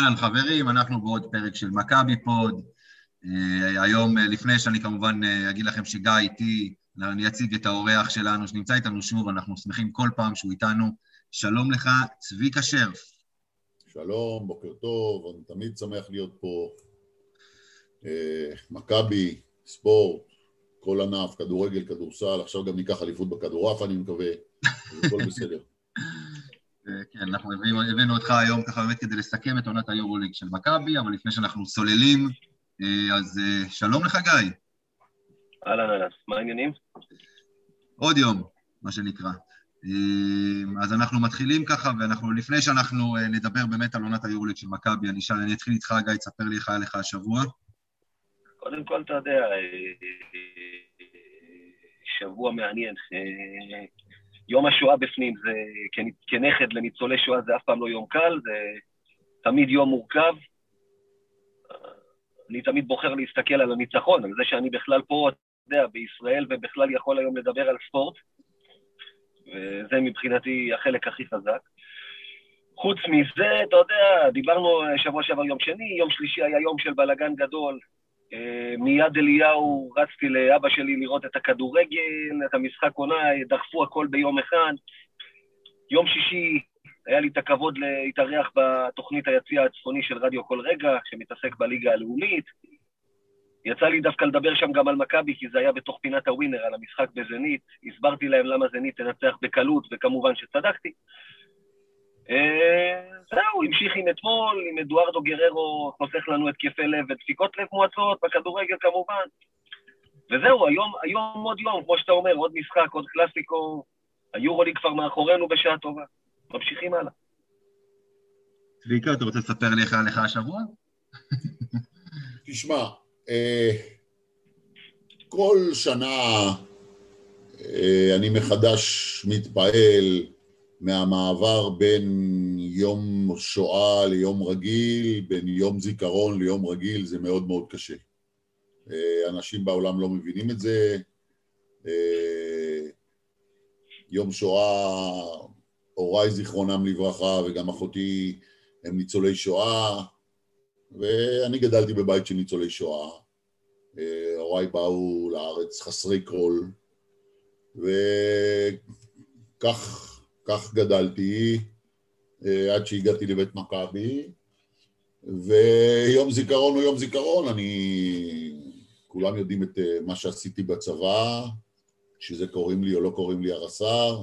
אהלן חברים, אנחנו בעוד פרק של מכבי פוד. Uh, היום, uh, לפני שאני כמובן uh, אגיד לכם שגיא איתי, אני אציג את האורח שלנו שנמצא איתנו שוב, אנחנו שמחים כל פעם שהוא איתנו. שלום לך, צביקה שרף. שלום, בוקר טוב, אני תמיד שמח להיות פה. מכבי, ספורט, כל ענף, כדורגל, כדורסל, עכשיו גם ניקח אליפות בכדורעף, אני מקווה, הכל בסדר. כן, אנחנו הבאנו אותך היום ככה באמת כדי לסכם את עונת היורוליג של מכבי, אבל לפני שאנחנו סוללים, אה, אז אה, שלום לך גיא. אהלן אהלן, מה העניינים? עוד יום, מה שנקרא. אה, אז אנחנו מתחילים ככה, ואנחנו, לפני שאנחנו נדבר באמת על עונת היורוליג של מכבי, אני, אני אתחיל איתך, גיא, תספר לי איך היה לך השבוע. קודם כל, אתה יודע, שבוע מעניין. יום השואה בפנים, זה כנכד לניצולי שואה זה אף פעם לא יום קל, זה תמיד יום מורכב. אני תמיד בוחר להסתכל על הניצחון, על זה שאני בכלל פה, אתה יודע, בישראל, ובכלל יכול היום לדבר על ספורט, וזה מבחינתי החלק הכי חזק. חוץ מזה, אתה יודע, דיברנו שבוע שעבר יום שני, יום שלישי היה יום של בלאגן גדול, אה, מיד אליהו רצתי לאבא שלי לראות את הכדורגל, את המשחק עונה, דחפו הכל ביום אחד. יום שישי היה לי את הכבוד להתארח בתוכנית היציע הצפוני של רדיו כל רגע, שמתעסק בליגה הלאומית. יצא לי דווקא לדבר שם גם על מכבי, כי זה היה בתוך פינת הווינר, על המשחק בזנית. הסברתי להם למה זנית תנצח בקלות, וכמובן שצדקתי. אה, זהו, המשיך עם אתמול, עם אדוארדו גררו חוסך לנו התקפי לב ודפיקות לב מועצות, בכדורגל כמובן. וזהו, היום, היום עוד יום, כמו שאתה אומר, עוד משחק, עוד קלאסיקו, היורוליג כבר מאחורינו בשעה טובה. ממשיכים הלאה. צביקה, אתה רוצה לספר לי איך היה לך השבוע? תשמע, אה, כל שנה אה, אני מחדש מתפעל מהמעבר בין יום שואה ליום רגיל, בין יום זיכרון ליום רגיל, זה מאוד מאוד קשה. אה, אנשים בעולם לא מבינים את זה. אה, יום שואה, הוריי זיכרונם לברכה וגם אחותי הם ניצולי שואה, ואני גדלתי בבית של ניצולי שואה. אה, הוריי באו לארץ חסרי כל, וכך כך גדלתי אה, עד שהגעתי לבית מכבי, ויום זיכרון הוא יום זיכרון, אני... כולם יודעים את אה, מה שעשיתי בצבא, שזה קוראים לי או לא קוראים לי הרס"ר,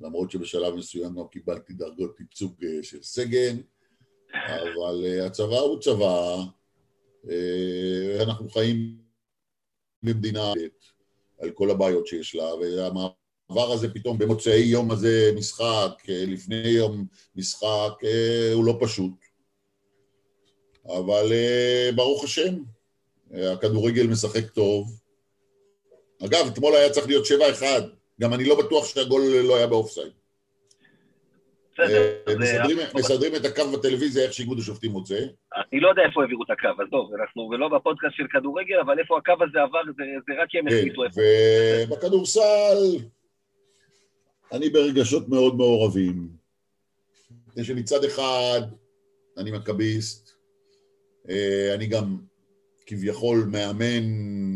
למרות שבשלב מסוים גם קיבלתי דרגות ייצוג אה, של סגן, אבל הצבא הוא צבא, אנחנו חיים במדינה על כל הבעיות שיש לה, והמאבק הדבר הזה פתאום במוצאי יום הזה משחק, אה, לפני יום משחק, אה, הוא לא פשוט. אבל אה, ברוך השם, הכדורגל משחק טוב. אגב, אתמול היה צריך להיות 7-1, גם אני לא בטוח שהגול לא היה באופסייד. מסדרים את הקו בטלוויזיה איך שאיגוד השופטים רוצה. אני לא יודע איפה העבירו את הקו, אז טוב, אנחנו לא בפודקאסט של כדורגל, אבל איפה הקו הזה עבר, זה רק הם החליטו איפה. ובכדורסל, אני ברגשות מאוד מעורבים. מפני שמצד אחד אני מכביסט, אה, אני גם כביכול מאמן,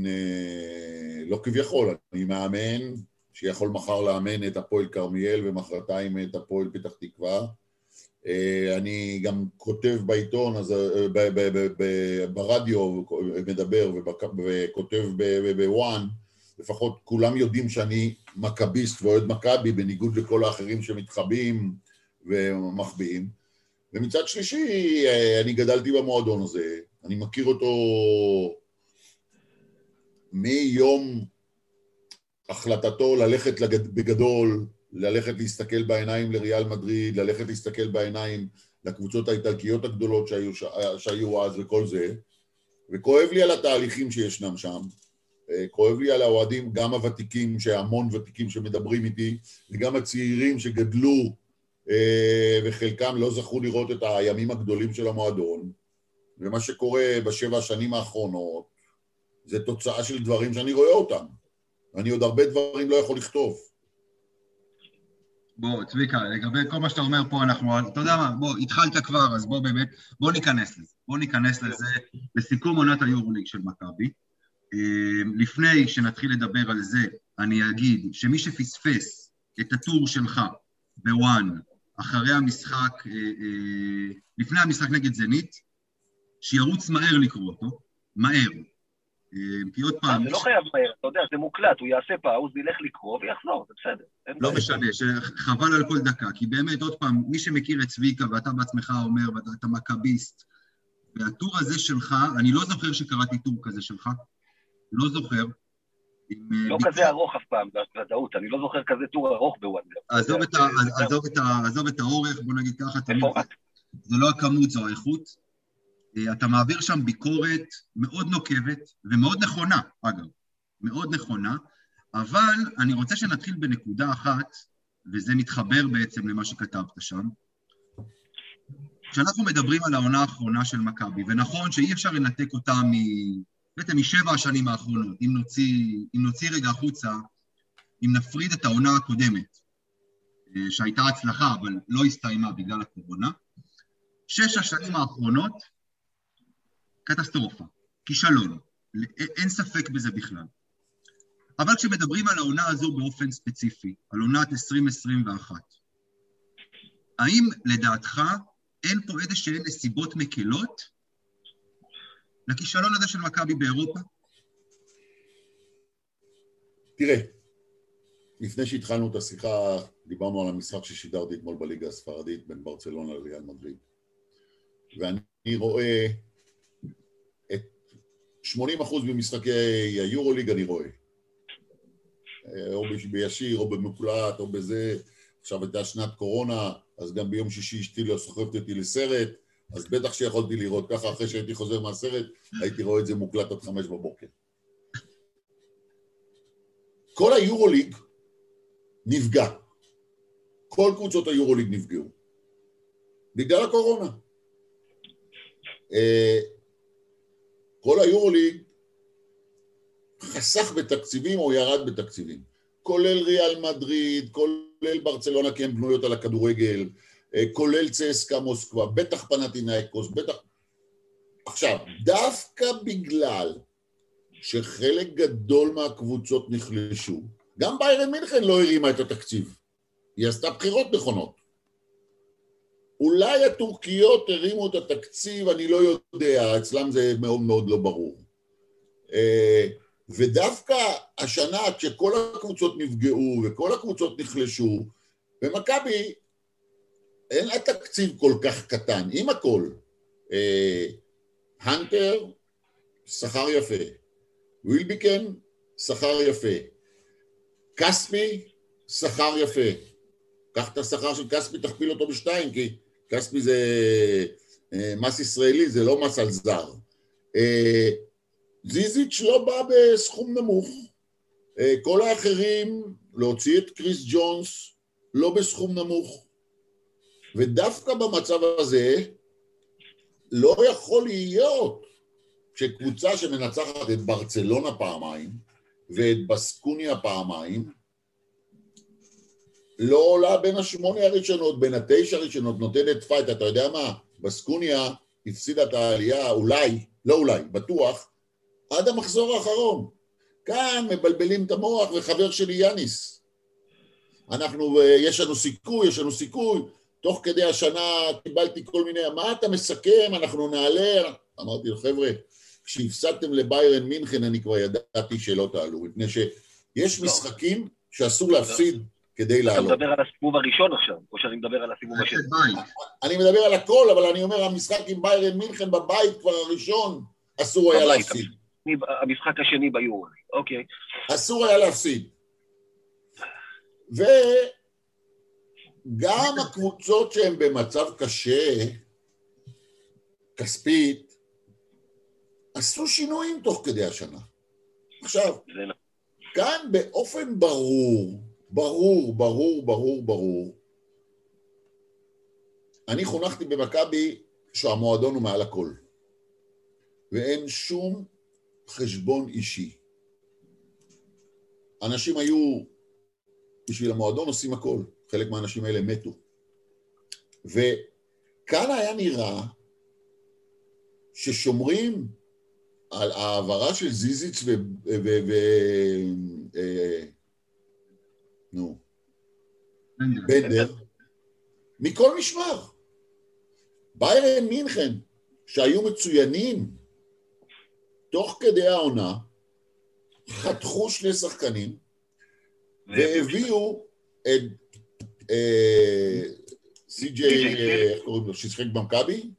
אה, לא כביכול, אני מאמן שיכול מחר לאמן את הפועל כרמיאל ומחרתיים את הפועל פתח תקווה. אה, אני גם כותב בעיתון, אז ברדיו מדבר וכותב בוואן, לפחות כולם יודעים שאני מכביסט ואוהד מכבי, בניגוד לכל האחרים שמתחבאים ומחביאים. ומצד שלישי, אה, אני גדלתי במועדון הזה, אני מכיר אותו מיום החלטתו ללכת בגדול, ללכת להסתכל בעיניים לריאל מדריד, ללכת להסתכל בעיניים לקבוצות האיטלקיות הגדולות שהיו, שהיו אז וכל זה, וכואב לי על התהליכים שישנם שם, כואב לי על האוהדים, גם הוותיקים, שהמון ותיקים שמדברים איתי, וגם הצעירים שגדלו אה, וחלקם לא זכו לראות את הימים הגדולים של המועדון. ומה שקורה בשבע השנים האחרונות זה תוצאה של דברים שאני רואה אותם. ואני עוד הרבה דברים לא יכול לכתוב. בוא, צביקה, לגבי כל מה שאתה אומר פה, אנחנו, אתה יודע מה, בוא, התחלת כבר, אז בוא באמת, בוא ניכנס לזה. בוא ניכנס לזה בסיכום עונת היורוליג של מכבי. אה, לפני שנתחיל לדבר על זה, אני אגיד שמי שפספס את הטור שלך בוואן, אחרי המשחק, אה, אה, לפני המשחק נגד זנית, שירוץ מהר לקרוא אותו, מהר. כי עוד פעם... זה לא חייב מהר, אתה יודע, זה מוקלט, הוא יעשה פאוז, ילך לקרוא ויחזור, זה בסדר. לא משנה, חבל על כל דקה, כי באמת, עוד פעם, מי שמכיר את צביקה, ואתה בעצמך אומר, ואתה מכביסט, והטור הזה שלך, אני לא זוכר שקראתי טור כזה שלך, לא זוכר. לא כזה ארוך אף פעם, בוודאות, אני לא זוכר כזה טור ארוך בוונדר. עזוב את האורך, בוא נגיד ככה, זה לא הכמות, זו האיכות. אה, אתה מעביר שם ביקורת מאוד נוקבת ומאוד נכונה, אגב, מאוד נכונה, אבל אני רוצה שנתחיל בנקודה אחת, וזה מתחבר בעצם למה שכתבת שם. כשאנחנו מדברים על העונה האחרונה של מכבי, ונכון שאי אפשר לנתק אותה מ... בעצם משבע השנים האחרונות, אם נוציא, אם נוציא רגע החוצה, אם נפריד את העונה הקודמת, אה, שהייתה הצלחה אבל לא הסתיימה בגלל הקורונה, שש השנים האחרונות קטסטרופה, כישלון, אין ספק בזה בכלל. אבל כשמדברים על העונה הזו באופן ספציפי, על עונת 2021, האם לדעתך אין פה איזה שהן נסיבות מקלות לכישלון הזה של מכבי באירופה? תראה, לפני שהתחלנו את השיחה, דיברנו על המשחק ששידרתי אתמול בליגה הספרדית בין ברצלונה לריאל מדריד. ואני רואה 80% ממשחקי היורוליג אני רואה. אה, או בישיר, או במוקלט, או בזה. עכשיו הייתה שנת קורונה, אז גם ביום שישי אשתי לא סוחבת אותי לסרט, אז בטח שיכולתי לראות ככה אחרי שהייתי חוזר מהסרט, הייתי רואה את זה מוקלט עד חמש בבוקר. כל היורוליג נפגע. כל קבוצות היורוליג נפגעו. בגלל הקורונה. אה, כל היורוליג חסך בתקציבים או ירד בתקציבים, כולל ריאל מדריד, כולל ברצלונה כי הן בנויות על הכדורגל, כולל צסקה מוסקבה, בטח פנטינאיקוס, בטח... עכשיו, דווקא בגלל שחלק גדול מהקבוצות נחלשו, גם ביירן מינכן לא הרימה את התקציב, היא עשתה בחירות נכונות. אולי הטורקיות הרימו את התקציב, אני לא יודע, אצלם זה מאוד מאוד לא ברור. אה, ודווקא השנה, כשכל הקבוצות נפגעו וכל הקבוצות נחלשו, במכבי אין לה תקציב כל כך קטן, עם הכל. אה, הנטר, שכר יפה. ווילביקן, שכר יפה. כספי, שכר יפה. קח את השכר של כספי, תכפיל אותו בשתיים, כי כספי זה אה, מס ישראלי, זה לא מס על זר. אה, זיזיץ' לא בא בסכום נמוך. אה, כל האחרים, להוציא את קריס ג'ונס, לא בסכום נמוך. ודווקא במצב הזה, לא יכול להיות שקבוצה שמנצחת את ברצלונה פעמיים ואת בסקוניה פעמיים, לא עולה בין השמונה הראשונות, בין התשע הראשונות, נותנת fight, אתה יודע מה? בסקוניה הפסידה את העלייה, אולי, לא אולי, בטוח, עד המחזור האחרון. כאן מבלבלים את המוח, וחבר שלי יאניס. אנחנו, אה, יש לנו סיכוי, יש לנו סיכוי. תוך כדי השנה קיבלתי כל מיני, מה אתה מסכם, אנחנו נעלה. אמרתי לו, חבר'ה, כשהפסדתם לביירן מינכן אני כבר ידעתי שלא תעלו, מפני שיש לא. משחקים שאסור להפסיד כדי לעלות. אתה מדבר על הסיבוב הראשון עכשיו, או שאני מדבר על הסיבוב השני? אני מדבר על הכל, אבל אני אומר, המשחק עם ביירן מינכן בבית כבר הראשון, אסור היה להפסיד. המשחק השני ביורו, אוקיי. אסור היה להפסיד. וגם הקבוצות שהן במצב קשה, כספית, עשו שינויים תוך כדי השנה. עכשיו, נכון. כאן באופן ברור, ברור, ברור, ברור, ברור. אני חונכתי במכבי שהמועדון הוא מעל הכל. ואין שום חשבון אישי. אנשים היו, בשביל המועדון עושים הכל. חלק מהאנשים האלה מתו. וכאן היה נראה ששומרים על העברה של זיזיץ ו... ו... ו... אה, נו, בנדר, מכל משמר. ביירן מינכן, שהיו מצוינים תוך כדי העונה, חתכו שני שחקנים והביאו את סי.ג'יי, איך קוראים לו, ששיחק במכבי?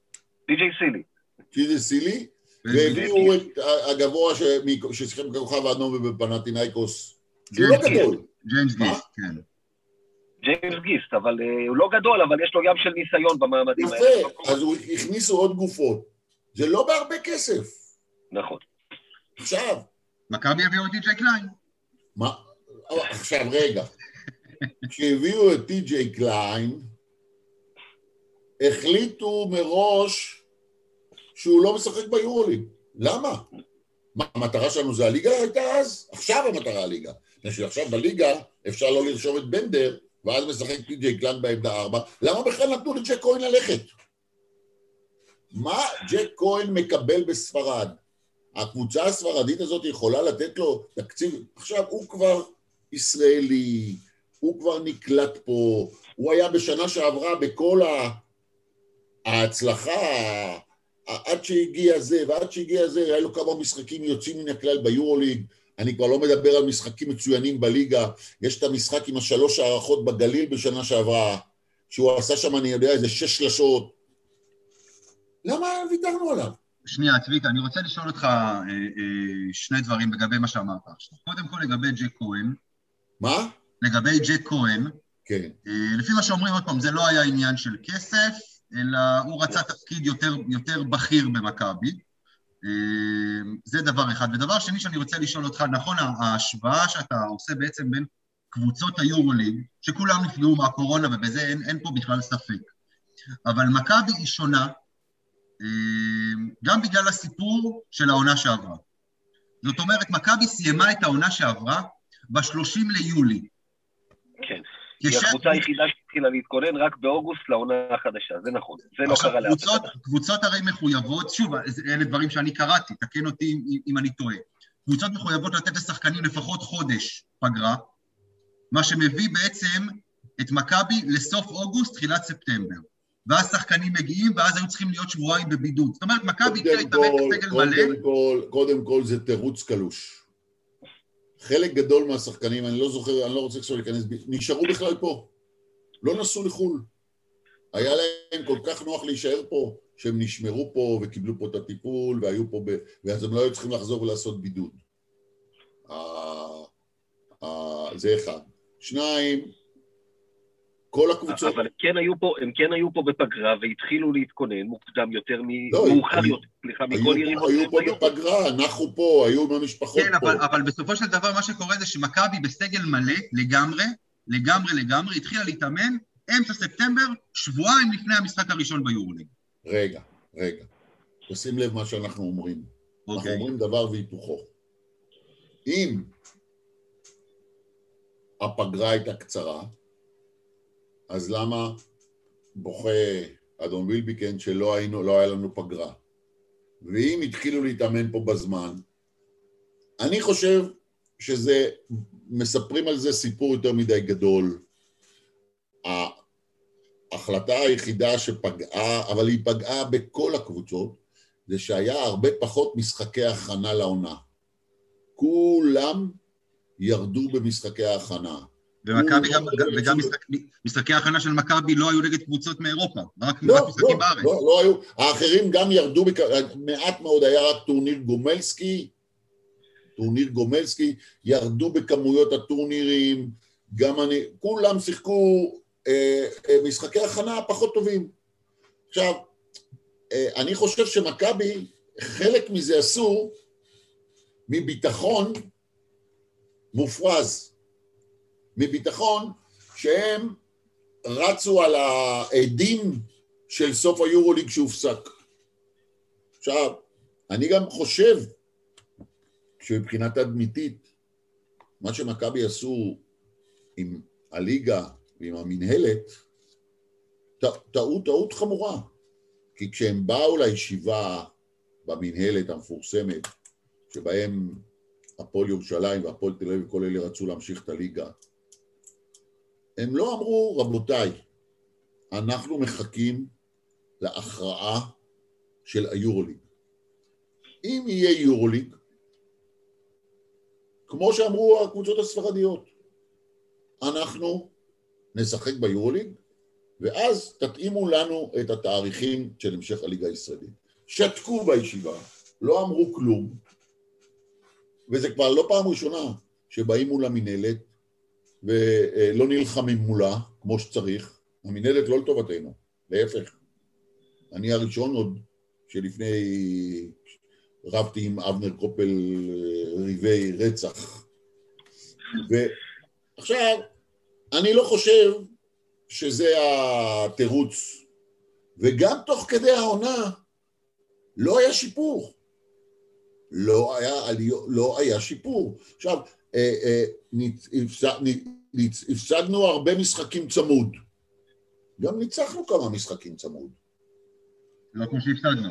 די.ג'יי סילי. די.ג'יי סילי, והביאו את הגבוה ששיחק בכוכב האדום ובפנטינאיקוס, שהוא לא גדול. ג'יימס גיסט, כן. ג'יימס גיסט, אבל uh, הוא לא גדול, אבל יש לו ים של ניסיון במעמדים האלה. יפה, אז הוא הכניסו עוד גופות. זה לא בהרבה כסף. נכון. עכשיו... מכבי הביאו את טי.ג'יי קליין. מה? עכשיו, רגע. כשהביאו את טי.ג'יי קליין, החליטו מראש שהוא לא משחק ביורוליג. למה? מה, המטרה שלנו זה הליגה הייתה אז? עכשיו המטרה הליגה. מפני שעכשיו בליגה אפשר לא לרשום את בנדר, ואז משחק טי.ג'יי קליין בעמדה ארבע, למה בכלל נתנו לג'ייק כהן ללכת? מה ג'ק כהן מקבל בספרד? הקבוצה הספרדית הזאת יכולה לתת לו תקציב, עכשיו הוא כבר ישראלי, הוא כבר נקלט פה, הוא היה בשנה שעברה בכל ההצלחה, עד שהגיע זה ועד שהגיע זה, היה לו כמה משחקים יוצאים מן הכלל ביורוליג, אני כבר לא מדבר על משחקים מצוינים בליגה, יש את המשחק עם השלוש הערכות בגליל בשנה שעברה, שהוא עשה שם, אני יודע, איזה שש שלשות. למה ויתרנו עליו? שנייה, צביקה, אני רוצה לשאול אותך אה, אה, שני דברים לגבי מה שאמרת עכשיו. קודם כל לגבי ג'ק כהן. מה? לגבי ג'ק כהן. כן. אה, לפי מה שאומרים עוד פעם, זה לא היה עניין של כסף, אלא הוא רצה תפקיד יותר, יותר בכיר במכבי. אה, זה דבר אחד. ודבר שני שאני רוצה לשאול אותך, נכון, ההשוואה שאתה עושה בעצם בין קבוצות היורוליג, שכולם נפגעו מהקורונה ובזה אין, אין פה בכלל ספק, אבל מכבי היא שונה אה, גם בגלל הסיפור של העונה שעברה. זאת אומרת, מכבי סיימה את העונה שעברה ב-30 ליולי. כן. היא הקבוצה היחידה שהתחילה להתכונן רק באוגוסט לעונה החדשה, זה נכון, זה לא קרה לאף אחד. קבוצות הרי מחויבות, שוב, אלה דברים שאני קראתי, תקן אותי אם אני טועה. קבוצות מחויבות לתת לשחקנים לפחות חודש פגרה, מה שמביא בעצם את מכבי לסוף אוגוסט, תחילת ספטמבר. ואז שחקנים מגיעים, ואז היו צריכים להיות שבועיים בבידוד. זאת אומרת, מכבי התחילה להתאמן בסגל מלא. קודם כל זה תירוץ קלוש. חלק גדול מהשחקנים, אני לא זוכר, אני לא רוצה עכשיו להיכנס, נשארו בכלל פה. לא נסעו לחו"ל. היה להם כל כך נוח להישאר פה, שהם נשמרו פה וקיבלו פה את הטיפול והיו פה, ב... ואז הם לא היו צריכים לחזור ולעשות בידוד. זה אחד. שניים, כל הקבוצות... אבל הם כן היו פה, הם כן היו פה בפגרה והתחילו להתכונן מוקדם יותר, לא, מאוחר יותר, סליחה, מכל יריבות. היו פה בפגרה, נחנו פה, היו במשפחות כן, פה. כן, אבל בסופו של דבר מה שקורה זה שמכבי בסגל מלא לגמרי, לגמרי לגמרי, התחילה להתאמן אמצע ספטמבר, שבועיים לפני המשחק הראשון ביורוליג. רגע, רגע. תשים לב מה שאנחנו אומרים. Okay. אנחנו אוקיי. אומרים דבר והיפוכו. אם הפגרה הייתה קצרה, אז למה בוכה אדון וילביקן שלא היינו, לא היה לנו פגרה? ואם התחילו להתאמן פה בזמן, אני חושב שזה, מספרים על זה סיפור יותר מדי גדול. ההחלטה היחידה שפגעה, אבל היא פגעה בכל הקבוצות, זה שהיה הרבה פחות משחקי הכנה לעונה. כולם ירדו במשחקי ההכנה. ומכבי גם, וגם משחקי ההכנה של מכבי לא היו נגד קבוצות מאירופה, רק לא, משחקים לא, בארץ. לא, לא היו, האחרים גם ירדו, מעט מאוד היה רק טורניר גומלסקי, טורניר גומלסקי, ירדו בכמויות הטורנירים, גם אני, כולם שיחקו אה, אה, משחקי הכנה פחות טובים. עכשיו, אה, אני חושב שמכבי, חלק מזה עשו מביטחון מופרז. מביטחון שהם רצו על העדים של סוף היורוליג שהופסק. עכשיו, אני גם חושב שמבחינה תדמיתית, מה שמכבי עשו עם הליגה ועם המינהלת, טעו טעות חמורה. כי כשהם באו לישיבה במינהלת המפורסמת, שבהם הפועל ירושלים והפועל תל אביב וכל אלה רצו להמשיך את הליגה, הם לא אמרו, רבותיי, אנחנו מחכים להכרעה של היורוליג. אם יהיה יורוליג, כמו שאמרו הקבוצות הספרדיות, אנחנו נשחק ביורוליג, ואז תתאימו לנו את התאריכים של המשך הליגה הישראלית. שתקו בישיבה, לא אמרו כלום, וזה כבר לא פעם ראשונה שבאים מול המינהלת ולא נלחמים מולה כמו שצריך. המינהלת לא לטובתנו, להפך. אני הראשון עוד שלפני רבתי עם אבנר קופל ריבי רצח. ועכשיו, אני לא חושב שזה התירוץ, וגם תוך כדי העונה לא היה שיפור. לא היה, לא היה שיפור. עכשיו, הפסדנו הרבה משחקים צמוד. גם ניצחנו כמה משחקים צמוד. לא כמו שהפסדנו.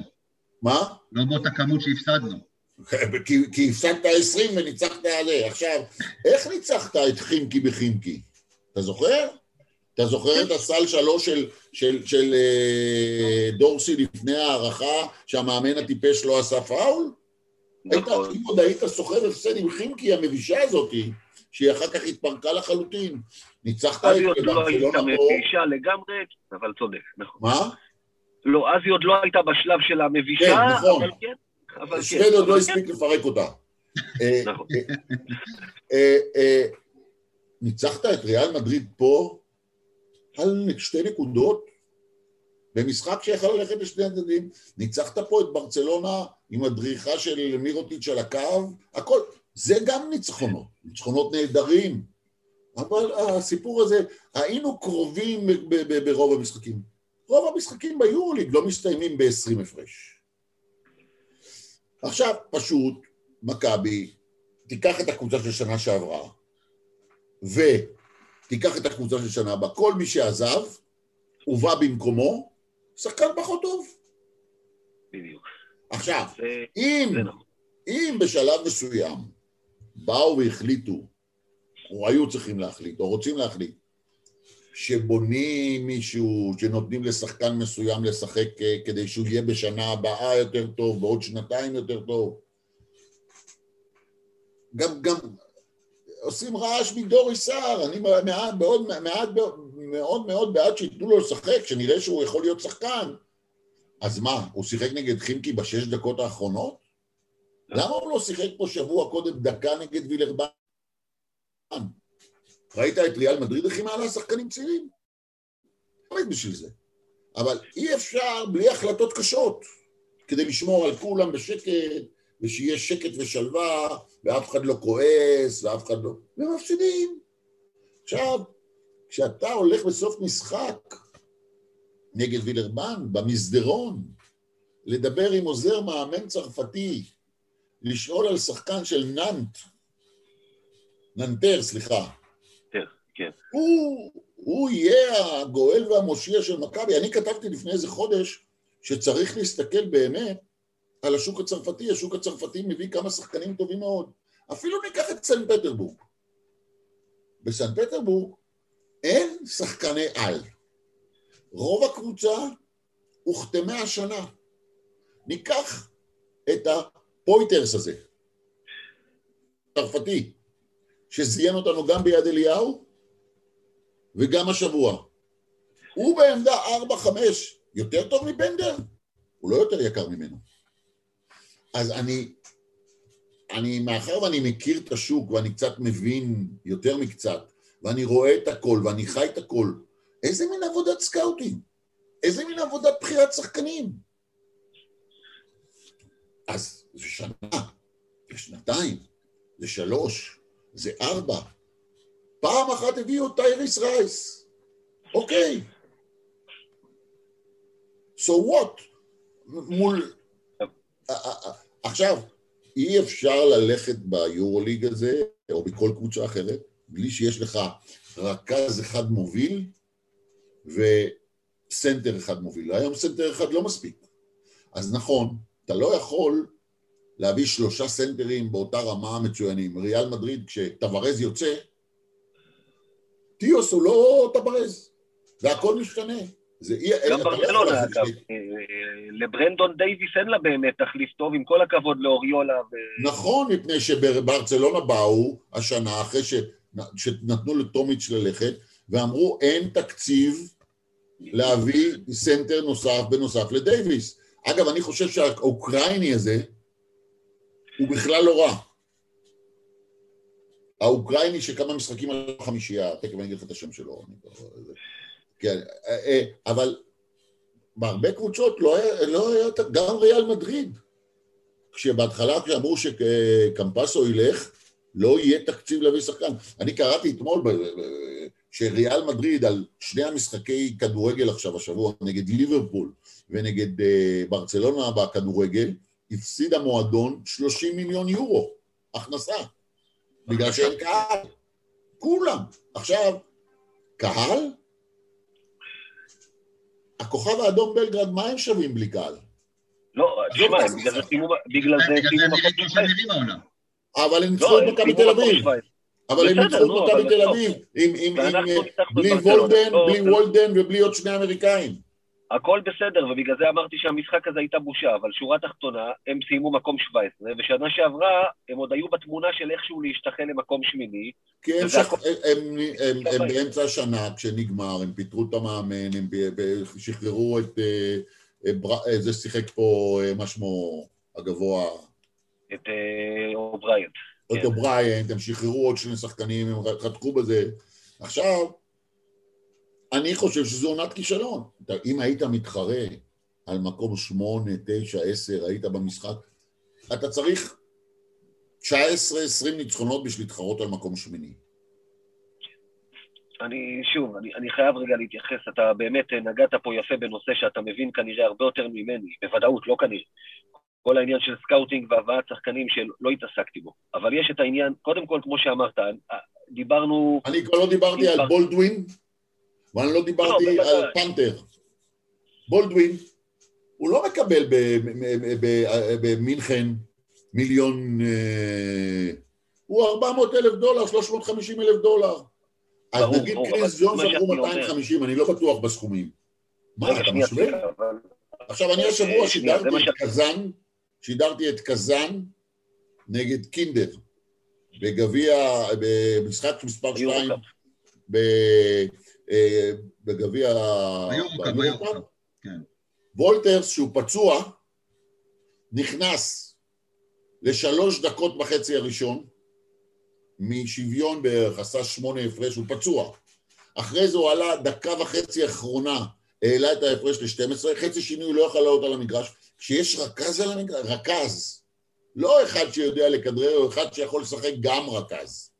מה? לא באותה כמות שהפסדנו. כי, כי הפסדת עשרים וניצחת עליה. עכשיו, איך ניצחת את חימקי בחימקי? אתה זוכר? אתה זוכר את הסל שלוש של, של, של אה, דורסי לפני ההערכה שהמאמן הטיפש לא עשה פאול? נכון. היית, אם עוד היית סוחר הפסד עם חימקי המבישה הזאתי, שהיא אחר כך התפרקה לחלוטין. ניצחת את... אז היא עוד לא הייתה מבישה לגמרי, אבל צודק, נכון. מה? לא, אז היא עוד לא הייתה בשלב של המבישה, כן, נכון. אבל כן. אבל כן. שווד עוד לא הספיק לפרק אותה. אה, נכון. אה, אה, ניצחת את ריאל מדריד פה על שתי נקודות במשחק שיכול ללכת לשני הצדדים. ניצחת פה את ברצלונה עם הדריכה של מירוטיץ' על הקו, הכל. זה גם ניצחונות, ניצחונות נהדרים. אבל הסיפור הזה, היינו קרובים ברוב המשחקים. רוב המשחקים ביורוליג לא מסתיימים ב-20 הפרש. עכשיו, פשוט, מכבי, תיקח את הקבוצה של שנה שעברה, ותיקח את הקבוצה של שנה הבאה. כל מי שעזב, ובא במקומו, שחקן פחות טוב. בדיוק. עכשיו, זה, אם, זה נכון. אם בשלב מסוים באו והחליטו, או היו צריכים להחליט, או רוצים להחליט, שבונים מישהו, שנותנים לשחקן מסוים לשחק אה, כדי שהוא יהיה בשנה הבאה יותר טוב, בעוד שנתיים יותר טוב. גם, גם עושים רעש מדורי סער, אני מעט, מאוד, מעט, מאוד מאוד בעד שייתנו לו לשחק, שנראה שהוא יכול להיות שחקן. אז מה, הוא שיחק נגד חימקי בשש דקות האחרונות? למה הוא לא שיחק פה שבוע קודם דקה נגד וילרבן? ראית את ריאל מדריד הכי מעלה שחקנים צעירים? לא ראית בשביל זה. אבל אי אפשר בלי החלטות קשות, כדי לשמור על כולם בשקט, ושיהיה שקט ושלווה, ואף אחד לא כועס, ואף אחד לא... ומפסידים. עכשיו, כשאתה הולך בסוף משחק נגד וילרבן, במסדרון, לדבר עם עוזר מאמן צרפתי, לשאול על שחקן של נאנט, ננטר, סליחה, כן. הוא, הוא יהיה הגואל והמושיע של מכבי. אני כתבתי לפני איזה חודש שצריך להסתכל באמת על השוק הצרפתי. השוק הצרפתי מביא כמה שחקנים טובים מאוד. אפילו ניקח את סן פטרבורג. בסן פטרבורג אין שחקני על. רוב הקבוצה הוחתמה השנה. ניקח את הפויטרס הזה, צרפתי, שזיין אותנו גם ביד אליהו וגם השבוע. הוא בעמדה 4-5, יותר טוב מבנדר? הוא לא יותר יקר ממנו. אז אני, אני, מאחר ואני מכיר את השוק ואני קצת מבין יותר מקצת, ואני רואה את הכל ואני חי את הכל, איזה מין עבודת scouting? איזה מין עבודת בחירת שחקנים? אז זה שנה, זה שנתיים, זה שלוש, זה ארבע, פעם אחת הביאו את טייריס רייס. אוקיי. So what? מול... עכשיו, אי אפשר ללכת ביורוליג הזה, או בכל קבוצה אחרת, בלי שיש לך רכז אחד מוביל וסנטר אחד מוביל. היום סנטר אחד לא מספיק. אז נכון, אתה לא יכול להביא שלושה סנטרים באותה רמה מצוינים. ריאל מדריד, כשטבארס יוצא, טיוס הוא לא טבארס, והכל משתנה. זה אי... גם ברצלונה, אגב. אה, לברנדון דייוויס אין לה באמת תחליף טוב, עם כל הכבוד לאוריולה ו... נכון, מפני שברצלונה באו השנה, אחרי ש... שנתנו לטומיץ' ללכת, ואמרו אין תקציב להביא סנטר נוסף בנוסף לדייוויס. אגב, אני חושב שהאוקראיני הזה הוא בכלל לא רע. האוקראיני שכמה משחקים על החמישייה, תכף אני אגיד לך את השם שלו. כן, אה, אה, אבל בהרבה קבוצות לא היה, לא היה, גם ריאל מדריד, כשבהתחלה כשאמרו שקמפסו ילך, לא יהיה תקציב להביא שחקן. אני קראתי אתמול שריאל מדריד על שני המשחקי כדורגל עכשיו השבוע, נגד ליברפול ונגד אה, ברצלונה בכדורגל, הפסיד המועדון 30 מיליון יורו הכנסה, בגלל שאין קהל. כולם. עכשיו, קהל? הכוכב האדום בלגרד, מה הם שווים בלי קהל? לא, תשמע, בגלל זה סיימו מקום של אבל הם ניצחו את מכבי תל אביב. אבל הם ניצחו את מכבי תל אביב, בלי וולדן, בלי וולדן ובלי עוד שני אמריקאים. הכל בסדר, ובגלל זה אמרתי שהמשחק הזה הייתה בושה, אבל שורה תחתונה, הם סיימו מקום 17, ושנה שעברה הם עוד היו בתמונה של איכשהו להשתחל למקום שמיני. כי הם, שח... הם, הם, הם באמצע השנה, כשנגמר, הם פיטרו את המאמן, הם שחררו את... אה, אה, זה שיחק פה, אה, מה שמו הגבוה? את אובריינט. את כן. אובריינט, הם שחררו עוד שני שחקנים, הם חתכו בזה. עכשיו, אני חושב שזו עונת כישלון. אם היית מתחרה על מקום שמונה, תשע, עשר, היית במשחק, אתה צריך 19-20 ניצחונות בשביל להתחרות על מקום שמיני. אני, שוב, אני, אני חייב רגע להתייחס, אתה באמת נגעת פה יפה בנושא שאתה מבין כנראה הרבה יותר ממני, בוודאות, לא כנראה. כל העניין של scouting והבאת שחקנים שלא התעסקתי בו. אבל יש את העניין, קודם כל, כמו שאמרת, דיברנו... אני כבר לא דיברתי על בולדווין, ואני לא דיברתי לא, על פנתר. בולדווין, הוא לא מקבל במינכן מיליון... אה, הוא 400 אלף דולר, 350 אלף דולר. אז נגיד קריס ג'ונס עברו 250, אני לא בטוח בסכומים. מה, אתה משווה? עכשיו, אני השבוע שידרתי את קזאן, שידרתי את קזאן נגד קינדר, בגביע, במשחק מספר 2, אה, בגביע... כן. וולטרס, שהוא פצוע, נכנס לשלוש דקות בחצי הראשון, משוויון בערך, עשה שמונה הפרש, הוא פצוע. אחרי זה הוא עלה דקה וחצי אחרונה, העלה את ההפרש ל-12, חצי שני הוא לא יכול לעלות על המגרש. כשיש רכז על המגרש, רכז, לא אחד שיודע לכדרר, או אחד שיכול לשחק גם רכז.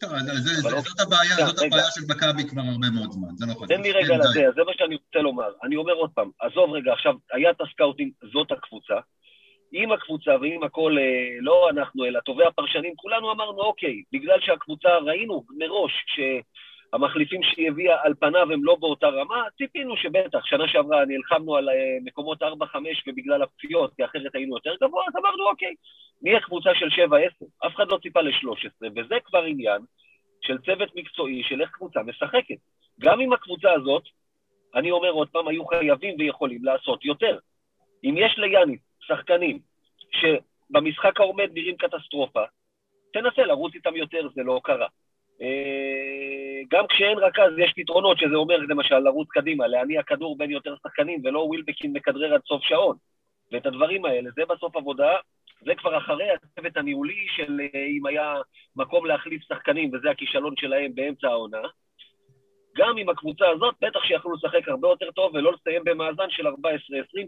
זאת הבעיה, זאת הבעיה של מכבי כבר הרבה מאוד זמן, זה לא חשוב. תן לי רגע לזה, זה מה שאני רוצה לומר. אני אומר עוד פעם, עזוב רגע, עכשיו, היה את ה scouting, זאת הקבוצה. עם הקבוצה ועם הכל, אה, לא אנחנו, אלא טובי הפרשנים, כולנו אמרנו, אוקיי, בגלל שהקבוצה, ראינו מראש שהמחליפים שהיא הביאה על פניו הם לא באותה רמה, ציפינו שבטח, שנה שעברה נלחמנו על אה, מקומות 4-5 ובגלל הפציעות, כי אחרת היינו יותר גבוה, אז אמרנו, אוקיי, נהיה קבוצה של 7-10. אף אחד לא ציפה ל-13, וזה כבר עניין של צוות מקצועי, של איך קבוצה משחקת. גם עם הקבוצה הזאת, אני אומר עוד פעם, היו חייבים ויכולים לעשות יותר. אם יש ליאניס שחקנים שבמשחק העומד נראים קטסטרופה, תנסה לרוץ איתם יותר, זה לא קרה. אה, גם כשאין רכז יש פתרונות, שזה אומר למשל לרוץ קדימה, להניע כדור בין יותר שחקנים, ולא ווילבקין מכדרר עד סוף שעון. ואת הדברים האלה, זה בסוף עבודה, זה כבר אחרי הצוות הניהולי של אה, אם היה מקום להחליף שחקנים, וזה הכישלון שלהם באמצע העונה. גם עם הקבוצה הזאת, בטח שיכולו לשחק הרבה יותר טוב ולא לסיים במאזן של 14-20,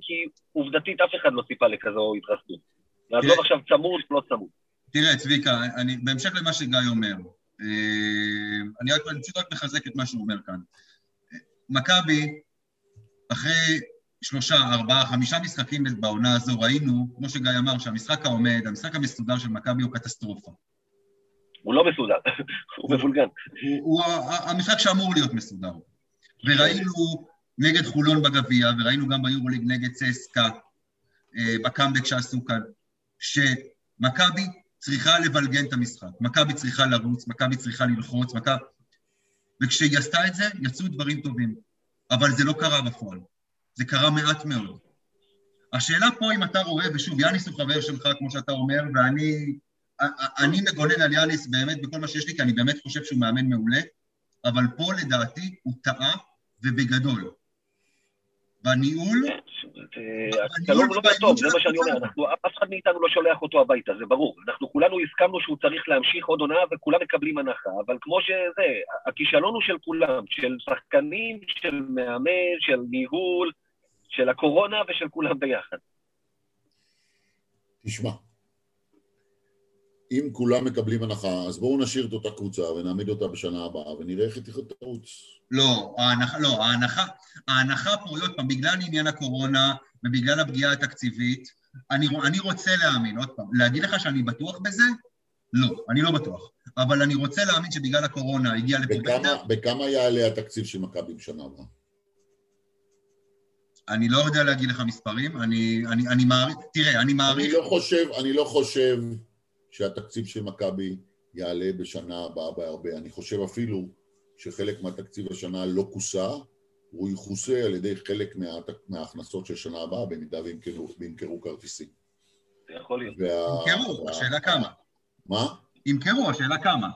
כי עובדתית אף אחד לא ציפה לכזו התרסקות. נעזוב עכשיו צמוד, לא צמוד. תראה, צביקה, אני, בהמשך למה שגיא אומר, אני רק פשוט רק מחזק את מה שהוא אומר כאן. מכבי, אחרי שלושה, ארבעה, חמישה משחקים בעונה הזו ראינו, כמו שגיא אמר, שהמשחק העומד, המשחק המסודר של מכבי הוא קטסטרופה. הוא לא מסודר, הוא מבולגן. הוא המשחק שאמור להיות מסודר. וראינו נגד חולון בגביע, וראינו גם ביורוליג נגד צסקה, אה, בקאמבק שעשו כאן, שמכבי צריכה לבלגן את המשחק, מכבי צריכה לרוץ, מכבי צריכה ללחוץ, מכבי... וכשהיא עשתה את זה, יצאו דברים טובים. אבל זה לא קרה בפועל. זה קרה מעט מאוד. השאלה פה אם אתה רואה, ושוב, יאניס הוא חבר שלך, כמו שאתה אומר, ואני אני מגונן על יאניס באמת בכל מה שיש לי, כי אני באמת חושב שהוא מאמן מעולה, אבל פה לדעתי הוא טעה, ובגדול. בניהול... הקלון לא טוב, זה מה שאני אומר, אף אחד מאיתנו לא שולח אותו הביתה, זה ברור. אנחנו כולנו הסכמנו שהוא צריך להמשיך עוד עונה וכולם מקבלים הנחה, אבל כמו שזה, הכישלון הוא של כולם, של שחקנים, של מאמן, של ניהול, של הקורונה ושל כולם ביחד. תשמע, אם כולם מקבלים הנחה, אז בואו נשאיר את אותה קבוצה ונעמיד אותה בשנה הבאה ונראה איך היא תרוץ. לא, ההנחה, לא, ההנחה, ההנחה פה, עוד פעם, בגלל עניין הקורונה ובגלל הפגיעה התקציבית, אני, אני רוצה להאמין, עוד פעם, להגיד לך שאני בטוח בזה? לא, אני לא בטוח. אבל אני רוצה להאמין שבגלל הקורונה הגיע לפה... בכמה, בכמה יעלה התקציב של מכבי בשנה הבאה? אני לא יודע להגיד לך מספרים, אני, אני, אני מעריך, תראה, אני מעריך... אני לא חושב, אני לא חושב שהתקציב של מכבי יעלה בשנה הבאה בהרבה. אני חושב אפילו שחלק מהתקציב השנה לא כוסה, הוא יכוסה על ידי חלק מה, מההכנסות של שנה הבאה, במידה וימכרו כרטיסים. זה יכול להיות. ימכרו, השאלה כמה. מה? ימכרו, השאלה כמה.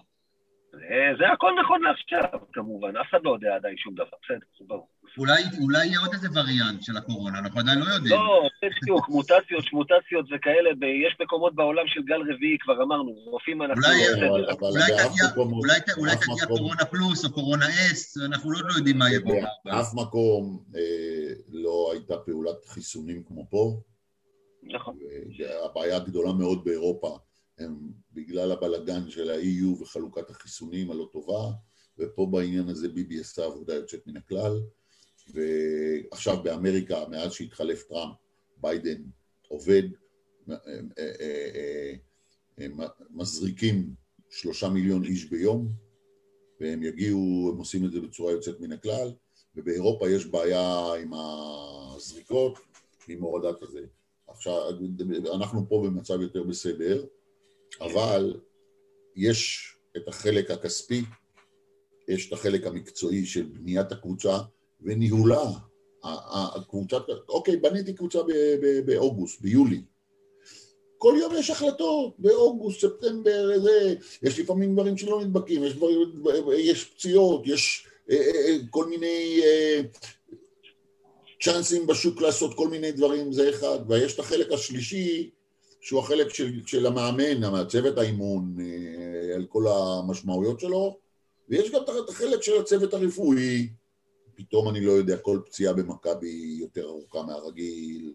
זה הכל נכון לעכשיו, כמובן, אף אחד לא יודע עדיין שום דבר, בסדר, זה ברור. אולי, אולי יהיה עוד איזה וריאנט של הקורונה, אנחנו עדיין לא יודעים. לא, בדיוק, מוטציות, שמוטציות וכאלה, יש מקומות בעולם של גל רביעי, כבר אמרנו, רופאים אנחנו... אולי תגיע קורונה פלוס או קורונה אס, אנחנו לא יודעים מה יהיה פה. באף מקום אה, לא הייתה פעולת חיסונים כמו פה. נכון. הבעיה הגדולה מאוד באירופה הם בגלל הבלגן של ה-EU וחלוקת החיסונים הלא טובה, ופה בעניין הזה ביבי עשה עבודה יוצאת מן הכלל. ועכשיו באמריקה, מאז שהתחלף טראמפ, ביידן עובד, אה, אה, אה, מזריקים שלושה מיליון איש ביום, והם יגיעו, הם עושים את זה בצורה יוצאת מן הכלל, ובאירופה יש בעיה עם הזריקות, עם הורדת הזה. עכשיו, אנחנו פה במצב יותר בסדר, אבל יש את החלק הכספי, יש את החלק המקצועי של בניית הקבוצה, וניהולה, הקבוצה, אוקיי, בניתי קבוצה באוגוסט, ביולי. כל יום יש החלטות, באוגוסט, ספטמבר, זה, יש לפעמים דברים שלא נדבקים, יש, דברים, יש פציעות, יש אה, אה, אה, כל מיני צ'אנסים בשוק לעשות כל מיני דברים, זה אחד, ויש את החלק השלישי, שהוא החלק של, של המאמן, הצוות האימון, על כל המשמעויות שלו, ויש גם את החלק של הצוות הרפואי, פתאום אני לא יודע, כל פציעה במכבי יותר ארוכה מהרגיל,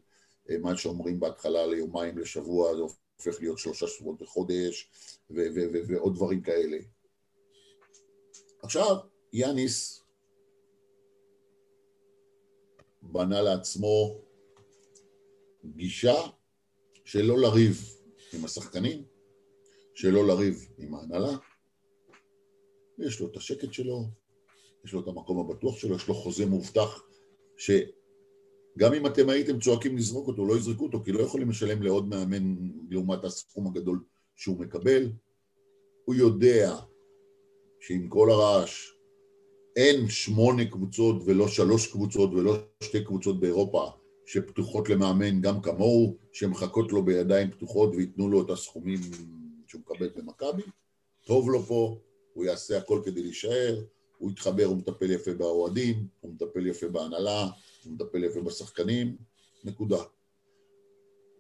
אה, מה שאומרים בהתחלה ליומיים לשבוע זה הופך להיות שלושה שבועות בחודש ועוד דברים כאלה. עכשיו, יאניס בנה לעצמו גישה שלא לריב עם השחקנים, שלא לריב עם ההנהלה, יש לו את השקט שלו, יש לו את המקום הבטוח שלו, יש לו חוזה מובטח, שגם אם אתם הייתם צועקים לזרוק אותו, לא יזרקו אותו, כי לא יכולים לשלם לעוד מאמן לעומת הסכום הגדול שהוא מקבל. הוא יודע שעם כל הרעש אין שמונה קבוצות ולא שלוש קבוצות ולא שתי קבוצות באירופה שפתוחות למאמן גם כמוהו, שמחכות לו בידיים פתוחות וייתנו לו את הסכומים שהוא מקבל במכבי. טוב לו פה, הוא יעשה הכל כדי להישאר, הוא יתחבר, הוא מטפל יפה באוהדים, הוא מטפל יפה בהנהלה, הוא מטפל יפה בשחקנים, נקודה.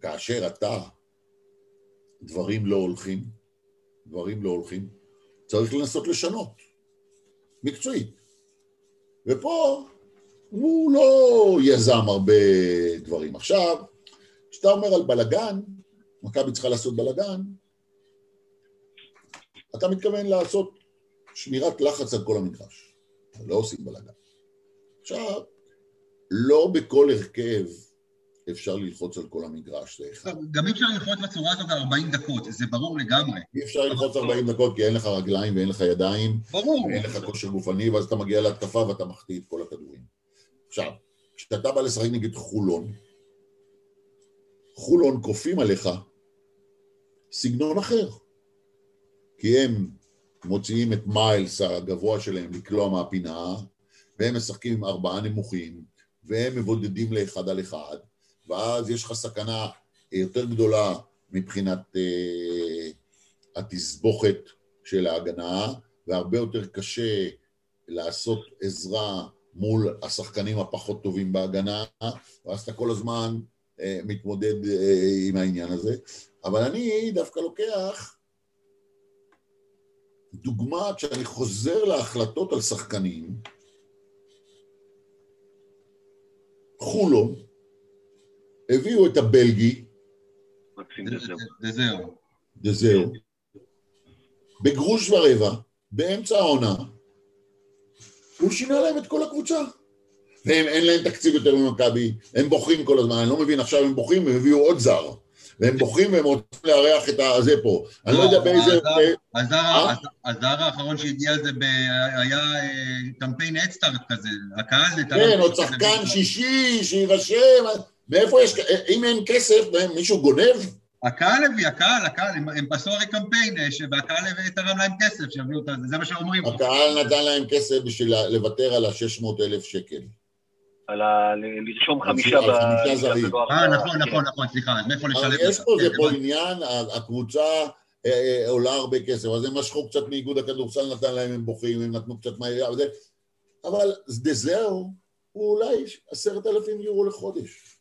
כאשר אתה, דברים לא הולכים, דברים לא הולכים, צריך לנסות לשנות, מקצועית. ופה הוא לא יזם הרבה דברים. עכשיו, כשאתה אומר על בלגן, מכבי צריכה לעשות בלגן, אתה מתכוון לעשות שמירת לחץ על כל המגרש. לא עושים בלאגן. עכשיו, לא בכל הרכב אפשר ללחוץ על כל המגרש, זה אחד. גם אי אפשר ללחוץ בצורה הזאת 40 דקות, זה ברור לגמרי. אי אפשר ללחוץ 40 דקות כי אין לך רגליים ואין לך ידיים, ברור. ואין לך כושר גופני, ואז אתה מגיע להתקפה ואתה מחטיא את כל הכדורים. עכשיו, כשאתה בא לשחק נגד חולון, חולון כופים עליך סגנון אחר. כי הם מוציאים את מיילס הגבוה שלהם לקלוע מהפינה, והם משחקים עם ארבעה נמוכים, והם מבודדים לאחד על אחד, ואז יש לך סכנה יותר גדולה מבחינת אה, התסבוכת של ההגנה, והרבה יותר קשה לעשות עזרה מול השחקנים הפחות טובים בהגנה, ואז אתה כל הזמן אה, מתמודד אה, עם העניין הזה. אבל אני דווקא לוקח דוגמה כשאני חוזר להחלטות על שחקנים, חולון, הביאו את הבלגי, וזהו. וזהו, בגרוש ורבע, באמצע העונה, הוא שינה להם את כל הקבוצה. והם, אין להם תקציב יותר ממכבי, הם בוכים כל הזמן, אני לא מבין, עכשיו הם בוכים, הם הביאו עוד זר. והם בוכים והם רוצים לארח את הזה פה. אני לא יודע באיזה... הזר אה? האחרון שהגיע זה היה אה, קמפיין אדסטארט כזה, הקהל... כן, עוד שחקן שישי שיירשם, מאיפה יש... אם אין כסף, מישהו גונב? הקהל הביא, הקהל, הקהל, הם עשו הרי קמפיין, אה, והקהל תרם להם כסף, שיביאו את זה, זה מה שאומרים. הקהל נתן להם כסף בשביל לוותר על ה-600 אלף שקל. על ה... לרשום חמישה ב... אה, נכון, נכון, נכון, סליחה, אז מאיפה לשלם? יש פה, זה פה עניין, הקבוצה אה, אה, עולה הרבה כסף, אז הם משכו קצת מאיגוד הכדורסל, נתן להם, הם בוכים, הם נתנו קצת מהעירייה וזה, אבל דזהו הוא אולי עשרת אלפים יורו לחודש.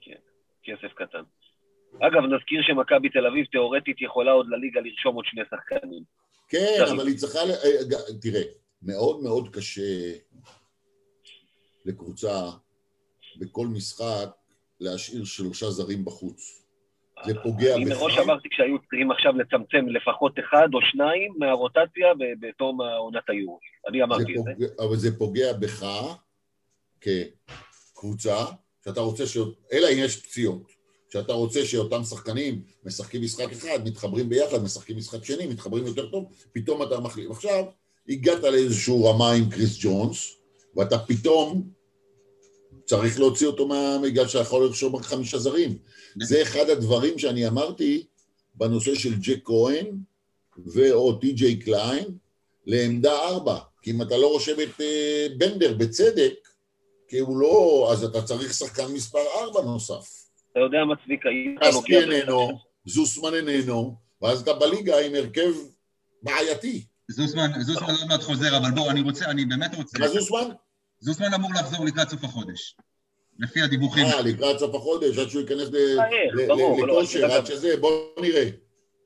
כן, כסף קטן. אגב, נזכיר שמכבי תל אביב תאורטית יכולה עוד לליגה לרשום עוד שני שחקנים. כן, אבל היא צריכה, אה, תראה, מאוד מאוד קשה לקבוצה בכל משחק להשאיר שלושה זרים בחוץ. זה פוגע בך. אני מראש אמרתי כשהיו צריכים עכשיו לצמצם לפחות אחד או שניים מהרוטציה בתום עונת היורו. אני אמרתי את זה. אבל זה פוגע בך כקבוצה, שאתה רוצה ש... אלא אם יש פציעות. שאתה רוצה שאותם שחקנים משחקים משחק אחד, מתחברים ביחד, משחקים משחק שני, מתחברים יותר טוב, פתאום אתה מחליף. עכשיו, הגעת לאיזשהו רמה עם קריס ג'ונס, ואתה פתאום צריך להוציא אותו מה... בגלל שיכול לרשום רק חמישה זרים. זה אחד הדברים שאני אמרתי בנושא של ג'ק כהן ו/או טי.ג'יי קליין לעמדה ארבע. כי אם אתה לא רושם את אה, בנדר בצדק, כי הוא לא... אז אתה צריך שחקן מספר ארבע נוסף. אתה יודע מה צביקה, קסקי איננו, זוסמן איננו, ואז אתה בליגה עם הרכב בעייתי. זוסמן, זוסמן עוד מעט חוזר, אבל בוא, אני רוצה, אני באמת רוצה... מה זוסמן? זוסמן אמור לחזור לקראת סוף החודש. לפי הדיווחים. אה, לקראת סוף החודש, עד שהוא ייכנס לכושר, עד שזה, בוא נראה.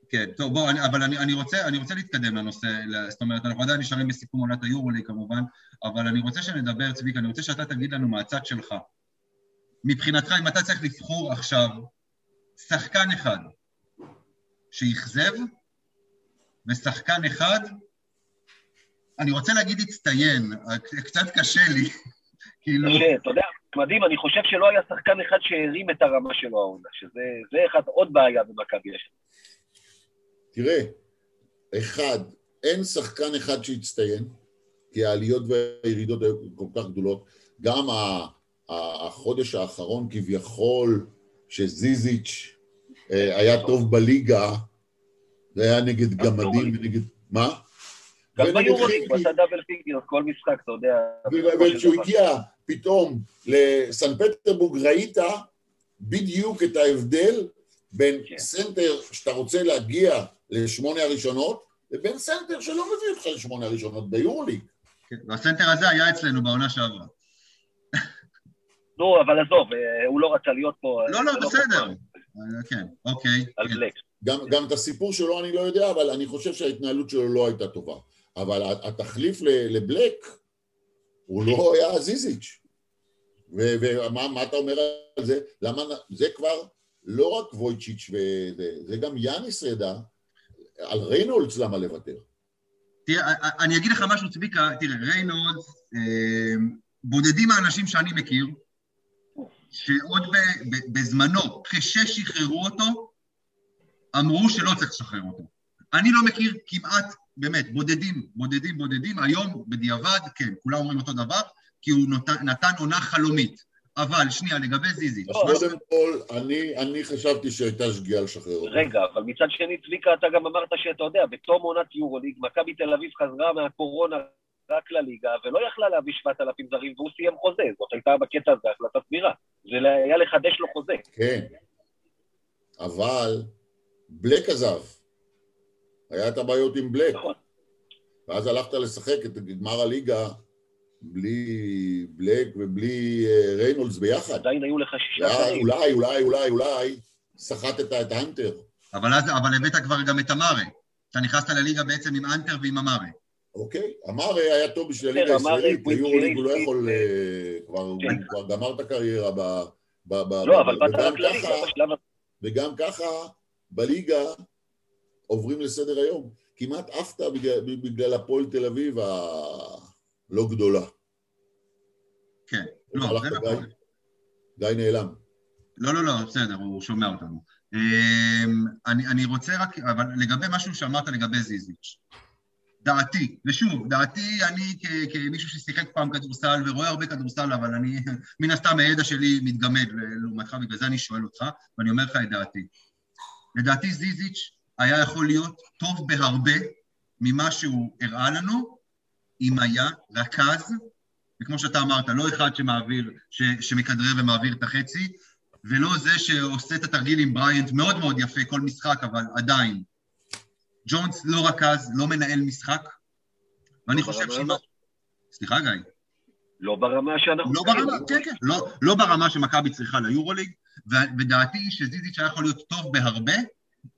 כן, טוב, בוא, אני, אבל אני, אני, רוצה, אני רוצה להתקדם לנושא, זאת אומרת, אנחנו עדיין נשארים בסיכום עונת היורולי כמובן, אבל אני רוצה שנדבר, צביקה, אני רוצה שאתה תגיד לנו מהצד שלך. מבחינתך, אם אתה צריך לבחור עכשיו שחקן אחד שאכזב, ושחקן אחד, אני רוצה להגיד הצטיין, קצת קשה לי, כאילו... אתה יודע, מדהים, אני חושב שלא היה שחקן אחד שהרים את הרמה שלו העונה, שזה אחד, עוד בעיה במכבי יש. תראה, אחד, אין שחקן אחד שהצטיין, כי העליות והירידות היו כל כך גדולות. גם החודש האחרון כביכול, שזיזיץ' אה, היה טוב בליגה, זה היה נגד גמדים ונגד... מה? גם ביורוליג, double figure, כל משחק, אתה יודע. וכשהוא הגיע פתאום לסן פטרבורג, ראית בדיוק את ההבדל בין כן. סנטר שאתה רוצה להגיע לשמונה הראשונות, לבין סנטר שלא מביא אותך לשמונה הראשונות ביורוליג. כן, והסנטר הזה היה אצלנו בעונה שעברה. נו, אבל עזוב, אה, הוא לא רצה להיות פה... לא, לא, לא בסדר. אה, כן, אוקיי. על כן. בלק. גם, גם את הסיפור שלו אני לא יודע, אבל אני חושב שההתנהלות שלו לא הייתה טובה. אבל התחליף לבלק הוא לא היה זיזיץ'. ומה אתה אומר על זה? למה, זה כבר לא רק וויצ'יץ' וזה, זה גם יאניס ידע, על ריינולדס למה לוותר. תראה, אני אגיד לך משהו, צביקה, תראה, ריינולדס, אה, בודדים האנשים שאני מכיר, שעוד בזמנו, כששחררו אותו, אמרו שלא צריך לשחרר אותו. אני לא מכיר כמעט, באמת, בודדים, בודדים, בודדים, היום בדיעבד, כן, כולם אומרים אותו דבר, כי הוא נתן, נתן עונה חלומית. אבל, שנייה, לגבי זיזי. לא, קודם כל, אני, אני חשבתי שהייתה שגיאה לשחרר אותו. רגע, אבל מצד שני, צביקה, אתה גם אמרת שאתה יודע, בתום עונת יורוליג, מכבי תל אביב חזרה מהקורונה רק לליגה, ולא יכלה להביא 7,000 זרים, והוא סיים חוזה. זאת הייתה בקטע הזה החלטה סבירה. זה היה לחדש לו חוזה. כן, אבל בלק עזב. היה את הבעיות עם בלק. נכון. ואז הלכת לשחק את גמר הליגה בלי בלק ובלי אה, ריינולדס ביחד. עדיין היו לך שישה זרים. אולי, אולי, אולי, אולי, סחטת את האנטר. אבל אז, אבל הבאת כבר גם את אמארה. אתה נכנסת לליגה בעצם עם אנטר ועם אמארה. אוקיי, אמארה היה טוב בשביל הליגה הישראלית, ביורוליג הוא לא יכול, אה, הוא כן. כבר גמר את הקריירה ב... לא, אבל באת רק לליגה בשלב... וגם ככה, בליגה עוברים לסדר היום. כמעט עפת בגלל הפועל תל אביב הלא גדולה. כן, לא, זה נכון. גיא נעלם. לא, לא, לא, בסדר, הוא שומע אותנו. אמ, אני, אני רוצה רק, אבל לגבי משהו שאמרת לגבי זיזיץ', דעתי, ושוב, דעתי, אני כ- כמישהו ששיחק פעם כדורסל ורואה הרבה כדורסל, אבל אני, מן הסתם הידע שלי מתגמד לעומתך, בגלל זה אני שואל אותך, ואני אומר לך את דעתי. לדעתי זיזיץ' היה יכול להיות טוב בהרבה ממה שהוא הראה לנו, אם היה רכז, וכמו שאתה אמרת, לא אחד שמעביר, ש, שמכדרר ומעביר את החצי, ולא זה שעושה את התרגיל עם בריינט מאוד מאוד יפה כל משחק, אבל עדיין. ג'ונס לא רכז, לא מנהל משחק, ואני לא חושב שאם... סליחה, גיא. לא ברמה שאנחנו... לא ברמה, כן, כן, לא, לא ברמה שמכבי צריכה ליורוליג, ודעתי היא שזיזיץ' היה יכול להיות טוב בהרבה,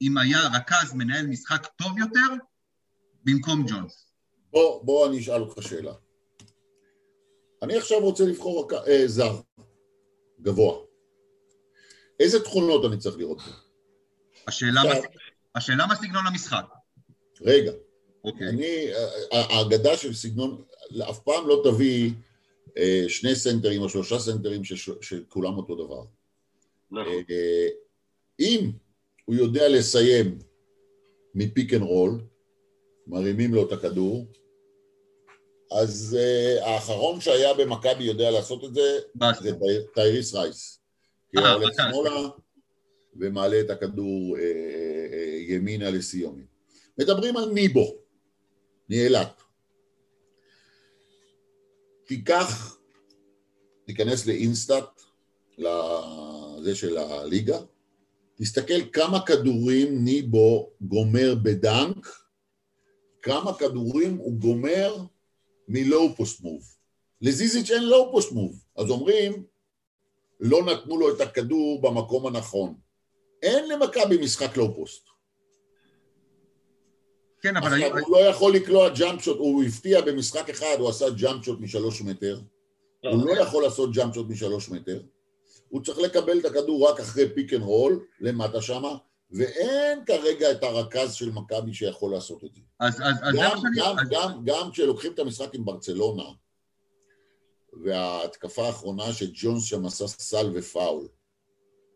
אם היה רכז מנהל משחק טוב יותר, במקום ג'ונס. בוא, בוא אני אשאל אותך שאלה. אני עכשיו רוצה לבחור אה, זר, גבוה. איזה תכונות אני צריך לראות? השאלה, מה, השאלה מה סגנון המשחק. רגע. אוקיי. אני, האגדה של סגנון, אף פעם לא תביא אה, שני סנטרים או שלושה סנטרים שכולם אותו דבר. נכון. אה, אם הוא יודע לסיים מ pick and roll, מרימים לו את הכדור, אז אה, האחרון שהיה במכבי יודע לעשות את זה, זה טייריס רייס. כי הוא הולך שמאלה ומעלה את הכדור אה, אה, ימינה לסיומים. מדברים על ניבו, מאילת. תיקח, תיכנס ל InStat, לזה של הליגה, תסתכל כמה כדורים ניבו גומר ב dunk, כמה כדורים הוא גומר מ low post move. לזיזיץ' אין low post move, אז אומרים, לא נתנו לו את הכדור במקום הנכון. אין למכבי משחק low post. כן, אבל... עכשיו, הוא לא יכול לקלוע jump shot, הוא הפתיע במשחק אחד, הוא עשה jump shot משלוש מטר, הוא לא יכול לעשות jump shot משלוש מטר, הוא צריך לקבל את הכדור רק אחרי pick and roll, למטה שמה, ואין כרגע את הרכז של מכבי שיכול לעשות את זה. אז, אז, אז גם, גם, גם, גם, גם כשלוקחים את המשחק עם ברצלונה, וההתקפה האחרונה שג'ונס שם עשה סל ופאול,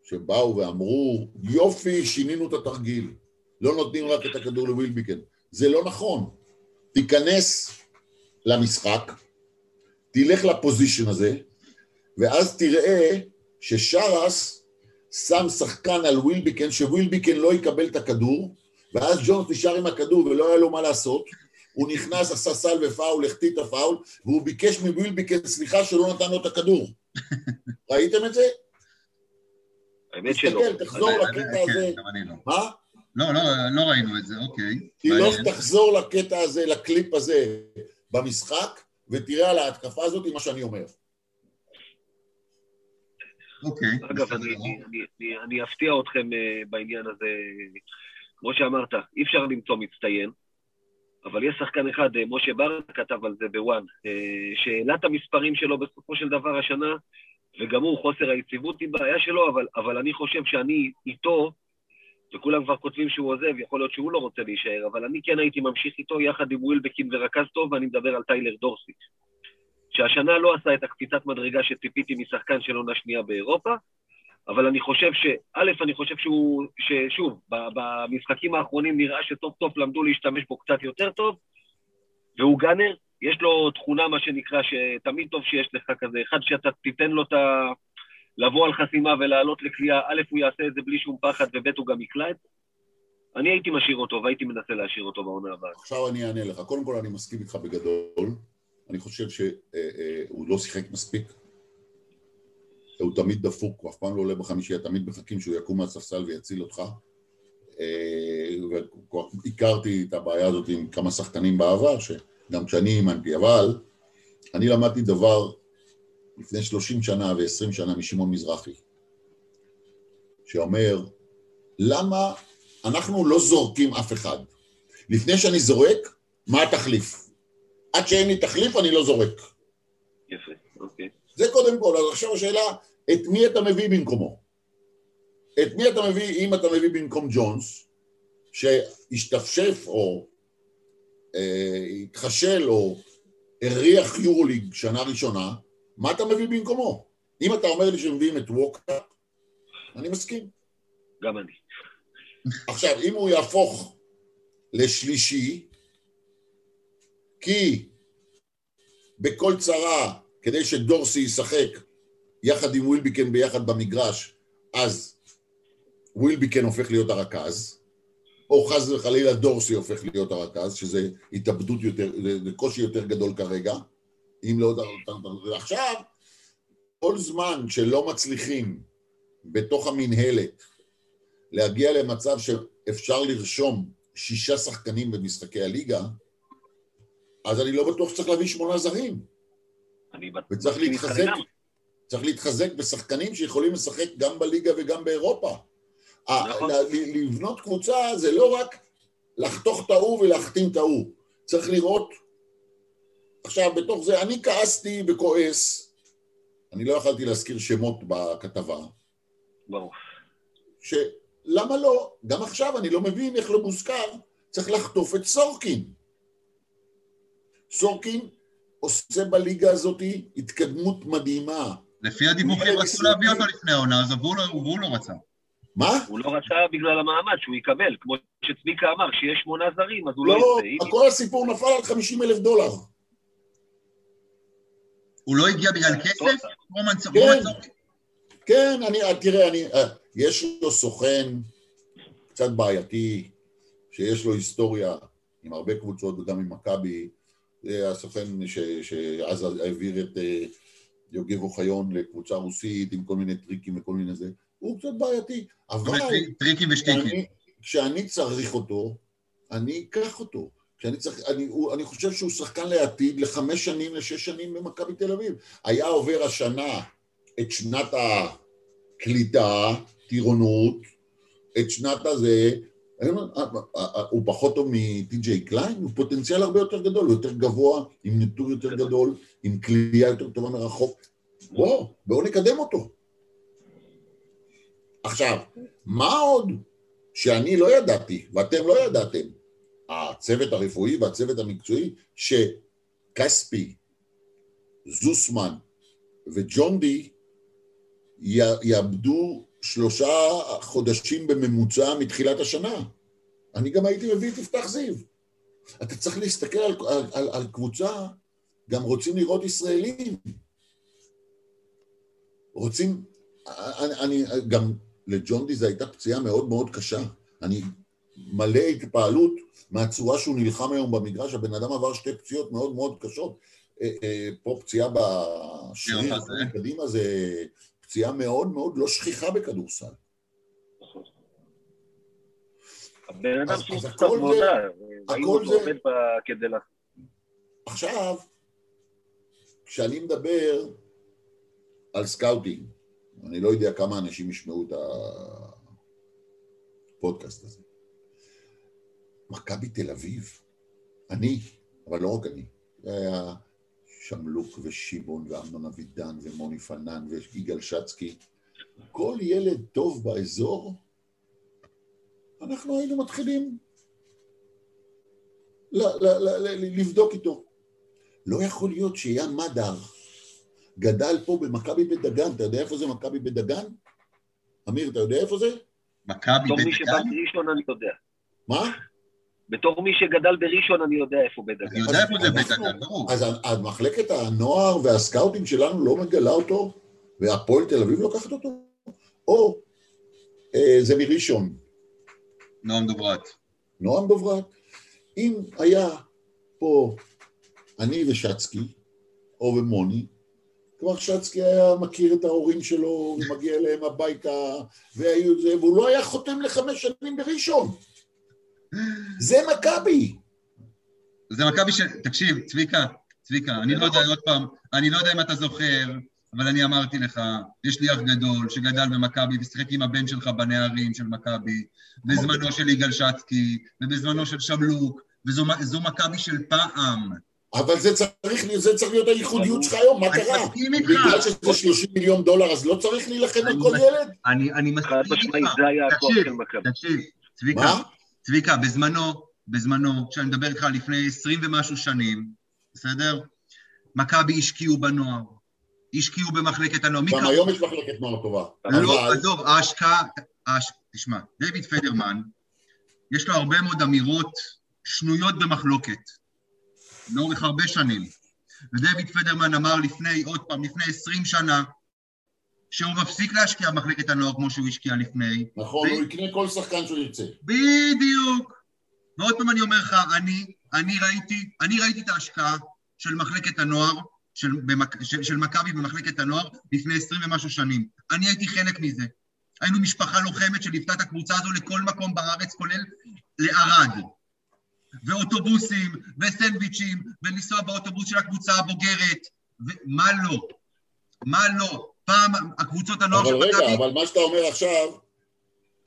שבאו ואמרו, יופי, שינינו את התרגיל, לא נותנים רק את הכדור לווילביקן. זה לא נכון. תיכנס למשחק, תלך לפוזיישן הזה, ואז תראה ששרס שם שחקן על ווילביקן, שווילביקן לא יקבל את הכדור, ואז ג'ונס נשאר עם הכדור ולא היה לו מה לעשות, הוא נכנס, עשה סל ופאול, החטיא את הפאול, והוא ביקש מווילביקן סליחה שלא נתן לו את הכדור. ראיתם את זה? האמת שלא. תסתכל, תחזור לקטע כן, הזה. לא. מה? לא, לא, לא ראינו את זה, אוקיי. תלוך, תחזור לקטע הזה, לקליפ הזה במשחק, ותראה על ההתקפה הזאת מה שאני אומר. אוקיי. אגב, אני, אני, אני, אני אפתיע אתכם uh, בעניין הזה. כמו שאמרת, אי אפשר למצוא מצטיין, אבל יש שחקן אחד, uh, משה בר כתב על זה בוואן, uh, שהעלה את המספרים שלו בסופו של דבר השנה, וגם הוא, חוסר היציבות היא בעיה שלו, אבל, אבל אני חושב שאני איתו, וכולם כבר כותבים שהוא עוזב, יכול להיות שהוא לא רוצה להישאר, אבל אני כן הייתי ממשיך איתו יחד עם ווילבקין ורכז טוב, ואני מדבר על טיילר דורסי. שהשנה לא עשה את הקפיצת מדרגה שציפיתי משחקן של עונה שנייה באירופה, אבל אני חושב ש... א', אני חושב שהוא... ששוב, במשחקים האחרונים נראה שטוב טוב למדו להשתמש בו קצת יותר טוב, והוא גאנר, יש לו תכונה, מה שנקרא, שתמיד טוב שיש לך כזה, אחד שאתה תיתן לו את ה... לבוא על חסימה ולעלות לקליעה, א', הוא יעשה את זה בלי שום פחד, וב', הוא גם יקלע את זה. אני הייתי משאיר אותו, והייתי מנסה להשאיר אותו בעונה הבאה. עכשיו אני אענה לך. קודם כל, אני מסכים איתך בגדול. אני חושב שהוא אה, אה, לא שיחק מספיק. הוא תמיד דפוק, הוא אף פעם לא עולה בחמישייה, תמיד מחכים שהוא יקום מהספסל ויציל אותך. אה, והכרתי את הבעיה הזאת עם כמה שחקנים בעבר, שגם כשאני אימנתי, אבל אני למדתי דבר לפני 30 שנה ו-20 שנה משמעון מזרחי, שאומר, למה אנחנו לא זורקים אף אחד? לפני שאני זורק, מה התחליף? עד שאין לי תחליף אני לא זורק. יפה, אוקיי. זה קודם כל, אז עכשיו השאלה, את מי אתה מביא במקומו? את מי אתה מביא, אם אתה מביא במקום ג'ונס, שהשתפשף או אה, התחשל או הריח יורוליג שנה ראשונה, מה אתה מביא במקומו? אם אתה אומר לי שמביאים את ווקאפ, אני מסכים. גם אני. עכשיו, אם הוא יהפוך לשלישי, כי בכל צרה, כדי שדורסי ישחק יחד עם ווילביקן ביחד במגרש, אז ווילביקן הופך להיות הרכז, או חס וחלילה דורסי הופך להיות הרכז, שזה התאבדות יותר, זה קושי יותר גדול כרגע, אם לא... עכשיו, כל זמן שלא מצליחים בתוך המינהלת להגיע למצב שאפשר לרשום שישה שחקנים במשחקי הליגה, אז אני לא בטוח שצריך להביא שמונה זרים. וצריך להתחזק, צריך להתחזק בשחקנים שיכולים לשחק גם בליגה וגם באירופה. נכון. לבנות קבוצה זה לא רק לחתוך את ההוא ולהחתים את ההוא. צריך לראות... עכשיו, בתוך זה, אני כעסתי וכועס, אני לא יכלתי להזכיר שמות בכתבה. ברור. שלמה לא? גם עכשיו אני לא מבין איך לא מוזכר, צריך לחטוף את סורקין. סורקין עושה בליגה הזאת התקדמות מדהימה. לפי הדיווחים רצו להביא אותו לפני העונה, אז הוא לא רצה. מה? הוא לא רצה בגלל המעמד שהוא יקבל, כמו שצביקה אמר, שיש שמונה זרים, אז הוא לא, לא יצא. כל הסיפור נפל על 50 אלף דולר. הוא לא הגיע בגלל כסף? כן, כן, אני, תראה, אני, אה, יש לו סוכן קצת בעייתי, שיש לו היסטוריה עם הרבה קבוצות וגם עם מכבי, זה הסוכן ש, שאז העביר את אה, יוגב אוחיון לקבוצה רוסית עם כל מיני טריקים וכל מיני זה, הוא קצת בעייתי, אבל... טריקים ושטיקים. כשאני צריך אותו, אני אקח אותו. כשאני צריך, אני, הוא, אני חושב שהוא שחקן לעתיד לחמש שנים, לשש שנים במכבי תל אביב. היה עובר השנה את שנת הקליטה, טירונות, את שנת הזה, הוא פחות טוב מ T.J. קליין, הוא פוטנציאל הרבה יותר גדול, הוא יותר גבוה, עם ניתור יותר גדול, עם קליעה יותר טובה מרחוק. בואו, בואו נקדם אותו. עכשיו, מה עוד שאני לא ידעתי, ואתם לא ידעתם, הצוות הרפואי והצוות המקצועי, שכספי, זוסמן וג'ון די יאבדו שלושה חודשים בממוצע מתחילת השנה. אני גם הייתי מביא את יפתח זיו. אתה צריך להסתכל על, על, על, על קבוצה, גם רוצים לראות ישראלים. רוצים, אני, אני גם לג'ון די זו הייתה פציעה מאוד מאוד קשה. אני מלא התפעלות מהצורה שהוא נלחם היום במגרש, הבן אדם עבר שתי פציעות מאוד מאוד קשות. אה, אה, פה פציעה בשריר, קדימה זה פציעה מאוד מאוד לא שכיחה בכדורסל. הבן אדם שהוא קצת מודע, ראינו אותו עובד כדי. עכשיו, כשאני מדבר על scouting, אני לא יודע כמה אנשים ישמעו את הפודקאסט הזה. מכבי תל אביב, אני, אבל לא רק אני, זה היה שמלוק ושימון ואמנון אבידן ומוני פנן ויגאל שצקי, כל ילד טוב באזור, אנחנו היינו מתחילים לבדוק איתו. לא יכול להיות שים מדר גדל פה במכבי בדגן, אתה יודע איפה זה מכבי בדגן? אמיר, אתה יודע איפה זה? מכבי בתור מי שבא בדגן? בראשון אני יודע. מה? בתור מי שגדל בראשון אני יודע איפה אני בדגן. יודע איפה זה אנחנו- בדגן, ברור. אז מחלקת הנוער והסקאוטים שלנו לא מגלה אותו, והפועל תל אביב לוקחת אותו? או אה, זה מראשון, נועם דוברת. נועם דוברת. אם היה פה אני ושצקי, או ומוני, כבר שצקי היה מכיר את ההורים שלו, ומגיע אליהם הביתה, והיו זה, והוא לא היה חותם לחמש שנים בראשון. זה מכבי. זה מכבי ש... תקשיב, צביקה, צביקה, אני לא יודע, עוד פעם, אני לא יודע אם אתה זוכר, אבל אני אמרתי לך, יש לי אח גדול שגדל במכבי ושיחק עם הבן שלך בנערים של מכבי, בזמנו של יגאל שצקי, ובזמנו של שמלוק, וזו זו מכבי של פעם. אבל זה צריך, זה צריך להיות הייחודיות שלך היום, מה אני קרה? מסכים איתך. בגלל שזה 30 מיליון דולר, אז לא צריך להילחם על אני כל ילד? אני, אני מסכים איתך. תקשיב, של מכבי. תקשיב, צביקה? צביקה, בזמנו, בזמנו, כשאני מדבר איתך לפני עשרים ומשהו שנים, בסדר? מכבי השקיעו בנוער, השקיעו במחלקת הנוער. גם קרא- היום יש מחלקת נוער טובה. לא, אבל עזוב, ההשקעה, ההש... תשמע, דיוויד פדרמן, יש לו הרבה מאוד אמירות שנויות במחלוקת, לאורך הרבה שנים. ודייוויד פדרמן אמר לפני, עוד פעם, לפני עשרים שנה, שהוא מפסיק להשקיע במחלקת הנוער כמו שהוא השקיע לפני. נכון, ו- הוא יקנה כל שחקן שהוא ירצה. בדיוק. ועוד פעם אני אומר לך, אני, אני ראיתי, אני ראיתי את ההשקעה של מחלקת הנוער, של, במק, של, של מכבי במחלקת הנוער, לפני עשרים ומשהו שנים. אני הייתי חלק מזה. היינו משפחה לוחמת שליוותה את הקבוצה הזו לכל מקום בארץ, כולל לערד. ואוטובוסים, וסנדוויצ'ים, ולנסוע באוטובוס של הקבוצה הבוגרת, ומה לא? מה לא? פעם הקבוצות הנוער של אבל רגע, מכבי... אבל מה שאתה אומר עכשיו,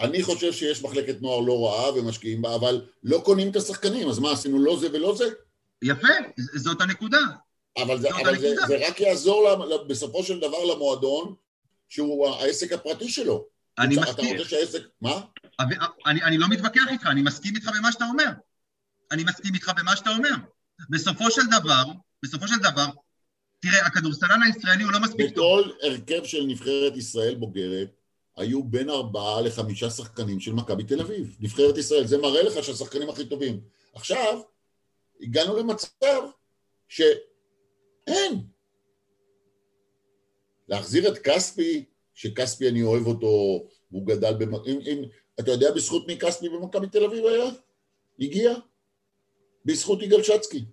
אני חושב שיש מחלקת נוער לא רעה ומשקיעים בה, אבל לא קונים את השחקנים, אז מה, עשינו לא זה ולא זה? יפה, זאת הנקודה. אבל זה, אבל זה. זה רק יעזור לה- בסופו של דבר למועדון, שהוא העסק הפרטי שלו. אני אתה מסכים. רוצה שהעסק... מה? אבל- אני, אני לא מתווכח איתך, אני מסכים איתך במה שאתה אומר. אני מסכים איתך במה שאתה אומר. בסופו של דבר, בסופו של דבר, תראה, הכדורסלן הישראלי הוא לא מספיק טוב. בכל הרכב של נבחרת ישראל בוגרת, היו בין ארבעה לחמישה שחקנים של מכבי תל אביב. נבחרת ישראל, זה מראה לך שהשחקנים הכי טובים. עכשיו, הגענו למצב שאין. להחזיר את כספי, שכספי אני אוהב אותו, והוא גדל במ... אם, אם, אתה יודע בזכות מי כספי במכבי תל אביב היה? הגיע? בזכות יגאל שצקי.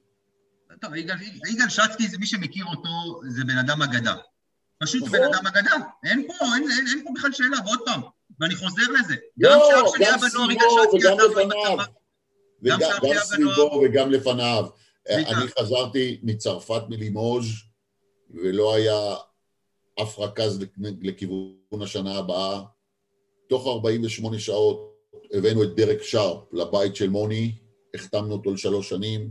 טוב, יגאל, יגאל שצקי, זה מי שמכיר אותו, זה בן אדם אגדה. פשוט נכון. בן אדם אגדה. אין פה, אין, אין, אין פה בכלל שאלה, ועוד פעם, ואני חוזר לזה. גם לא, כשאח שלי היה גם בנוער, יגאל שצקי. בצבא. וגם גם גם סביבו וגם לפניו. אני חזרתי מצרפת מלימוז' ולא היה אף רכז לכ- לכיוון השנה הבאה. תוך 48 שעות הבאנו את דרק שרפ לבית של מוני, החתמנו אותו לשלוש שנים.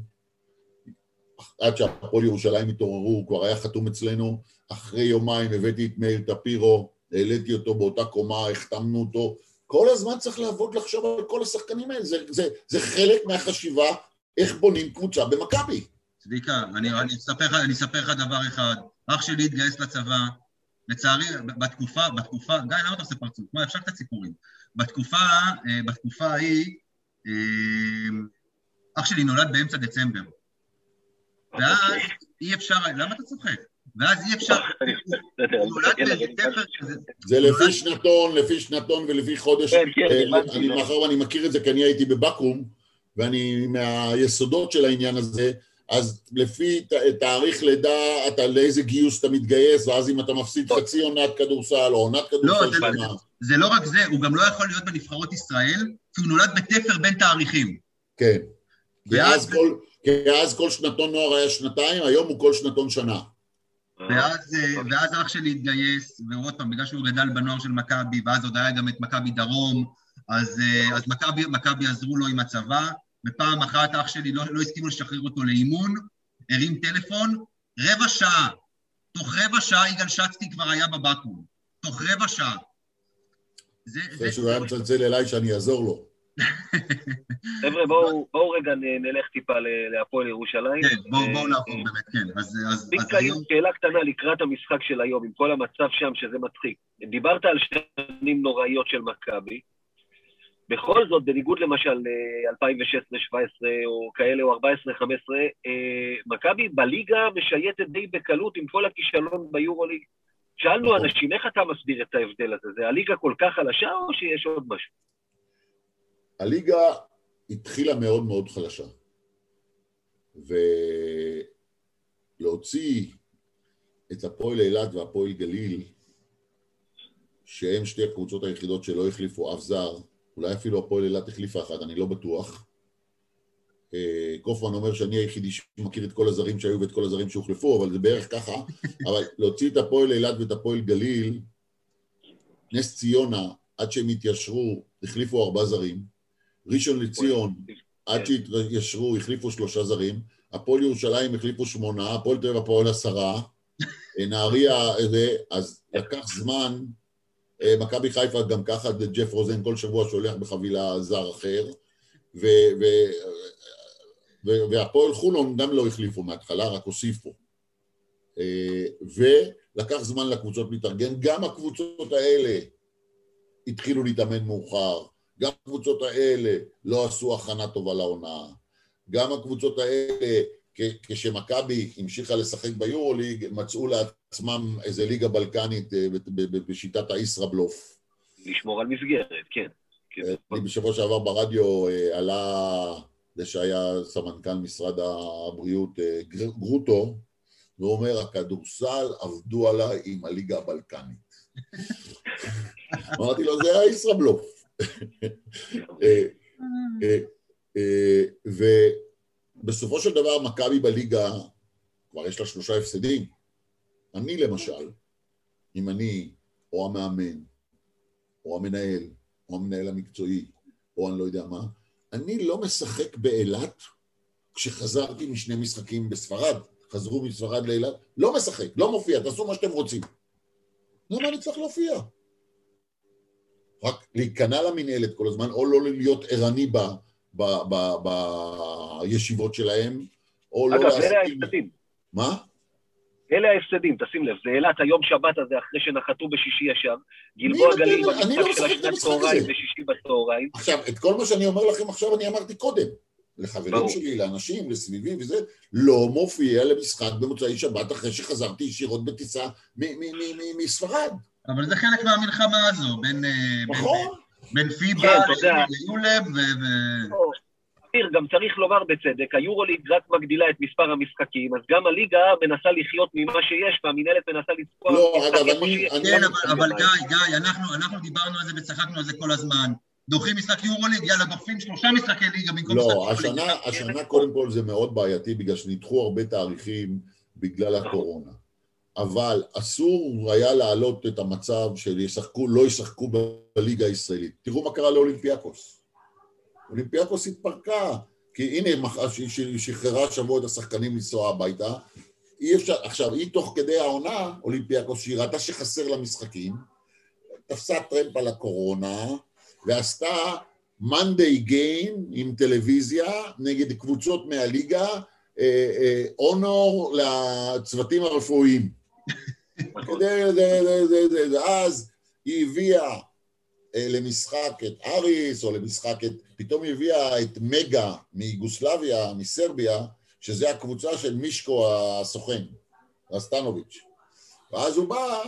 עד שהפועל ירושלים התעוררו, הוא כבר היה חתום אצלנו. אחרי יומיים הבאתי את מאיר טפירו, העליתי אותו באותה קומה, החתמנו אותו. כל הזמן צריך לעבוד לחשוב על כל השחקנים האלה, זה, זה, זה חלק מהחשיבה איך בונים קבוצה במכבי. צביקה, אני, אני, אספר אני אספר לך דבר אחד. אח שלי התגייס לצבא, לצערי, בתקופה, בתקופה, גיא, למה אתה עושה פרצוף? מה, אפשר קצת סיפורים. בתקופה, אה, בתקופה ההיא, אה, אח שלי נולד באמצע דצמבר. ואז אי אפשר, למה אתה צוחק? ואז אי אפשר, זה לפי שנתון, לפי שנתון ולפי חודש. כן, כן, אה, לא. מאחר ואני מכיר את זה כי אני הייתי בבקו"ם, ואני מהיסודות של העניין הזה, אז לפי תאריך לידה, אתה לאיזה גיוס אתה מתגייס, ואז אם אתה מפסיד חצי עונת כדורסל או עונת כדורסל זה- שלמה. זה לא רק זה, הוא גם לא יכול להיות בנבחרות ישראל, כי הוא נולד בתפר בין תאריכים. כן. ואז- אז כל- כי אז כל שנתון נוער היה שנתיים, היום הוא כל שנתון שנה. ואז, אה, ואז אח שלי התגייס, ועוד פעם, בגלל שהוא גדל בנוער של מכבי, ואז עוד היה גם את מכבי דרום, אז, אה, אז מכבי, מכבי עזרו לו עם הצבא, ופעם אחת אח שלי לא, לא הסכימו לשחרר אותו לאימון, הרים טלפון, רבע שעה. תוך רבע שעה יגאל שצקי כבר היה בבקו"ם. תוך רבע שעה. זה, אחרי שהוא היה מצלצל אליי שאני אעזור לו. חבר'ה, בואו רגע נלך טיפה להפועל ירושלים. כן, בואו נעבור באמת, כן. אז היום... שאלה קטנה לקראת המשחק של היום, עם כל המצב שם, שזה מצחיק. דיברת על שנים נוראיות של מכבי. בכל זאת, בניגוד למשל ל-2016-2017 או כאלה, או 14-2015, מכבי בליגה משייטת די בקלות עם כל הכישלון ביורוליג. שאלנו נכון. אנשים, איך אתה מסביר את ההבדל הזה? זה הליגה כל כך חלשה או שיש עוד משהו? הליגה התחילה מאוד מאוד חלשה. ולהוציא את הפועל אילת והפועל גליל, שהם שתי הקבוצות היחידות שלא החליפו אף זר, אולי אפילו הפועל אילת החליפה אחת, אני לא בטוח. אה, קופמן אומר שאני היחידי שמכיר את כל הזרים שהיו ואת כל הזרים שהוחלפו, אבל זה בערך ככה. אבל להוציא את הפועל אילת ואת הפועל גליל, נס ציונה, עד שהם התיישרו, החליפו ארבעה זרים. ראשון לציון, עד שהתיישרו, החליפו שלושה זרים. הפועל ירושלים החליפו שמונה, הפועל תל אביב, הפועל עשרה. אה, נהריה, אז לקח זמן. אה, מכבי חיפה גם ככה, ג'ף רוזן כל שבוע שולח בחבילה זר אחר. ו, ו, והפועל חולון גם לא החליפו מההתחלה, רק הוסיפו. אה, ולקח זמן לקבוצות להתארגן, גם הקבוצות האלה התחילו להתאמן מאוחר, גם הקבוצות האלה לא עשו הכנה טובה לעונה, גם הקבוצות האלה, כשמכבי המשיכה לשחק ביורוליג, מצאו לעצמם איזה ליגה בלקנית אה, בשיטת הישראבלוף. לשמור על מסגרת, כן. כן. אני בשבוע שעבר ברדיו אה, עלה זה שהיה סמנכ"ל משרד הבריאות אה, גרוטו, והוא אומר, הכדורסל עבדו עליי עם הליגה הבלקנית. אמרתי לו, זה הישראבלוף. אה, אה, ובסופו של דבר, מכבי בליגה, כבר יש לה שלושה הפסדים. אני למשל, אם אני, או המאמן, או המנהל, או המנהל המקצועי, או אני לא יודע מה, אני לא משחק באילת כשחזרתי משני משחקים בספרד, חזרו מספרד לאילת, לא משחק, לא מופיע, תעשו מה שאתם רוצים. למה אני צריך להופיע? רק להיכנע למנהלת כל הזמן, או לא להיות ערני ב, ב, ב, בישיבות שלהם, או אגב, לא... אגב, אלה ההפסדים. מה? אלה ההפסדים, תשים לב, זה אילת היום שבת הזה אחרי שנחתו בשישי ישר, גלבוע גליל לא במשחק של השנת צהריים בשישי בצהריים. עכשיו, את כל מה שאני אומר לכם עכשיו אני אמרתי קודם. לחברים שלי, לאנשים, לסביבי וזה, לא מופיע למשחק במוצאי שבת אחרי שחזרתי ישירות בטיסה מספרד. אבל זה חלק מהמלחמה הזו, בין... אה, נכון. בין פיבה כן, ליולב ו... אופיר, גם צריך לומר בצדק, היורוליג רק מגדילה את מספר המשחקים, אז גם הליגה מנסה לחיות ממה שיש, והמינהלת מנסה לצפוע... לא, אגב, אני... כן, אבל גיא, גיא, אנחנו דיברנו על זה וצחקנו על זה כל הזמן. דוחים משחק יורוליג, יאללה, דוחים שלושה משחקי ליגה במקום לא, משחק יורוליג. לא, השנה קודם כל זה מאוד בעייתי, בגלל שנדחו הרבה תאריכים בגלל הקורונה. אבל אסור היה להעלות את המצב של ישחקו, לא ישחקו בליגה הישראלית. תראו מה קרה לאולימפיאקוס. אולימפיאקוס התפרקה, כי הנה היא שחררה השבוע את השחקנים לנסוע הביתה, אי אפשר, עכשיו היא תוך כדי העונה, אולימפיאקוס, שהיא ראתה שחסר לה משחקים, תפסה טרמפ על הקורונה, ועשתה one day game עם טלוויזיה נגד קבוצות מהליגה, honor אה, אה, לצוותים הרפואיים. אז היא הביאה אה, למשחק את אריס, או למשחק את... פתאום היא הביאה את מגה מיוגוסלביה, מסרביה, שזה הקבוצה של מישקו הסוכן, רסטנוביץ'. ואז הוא בא,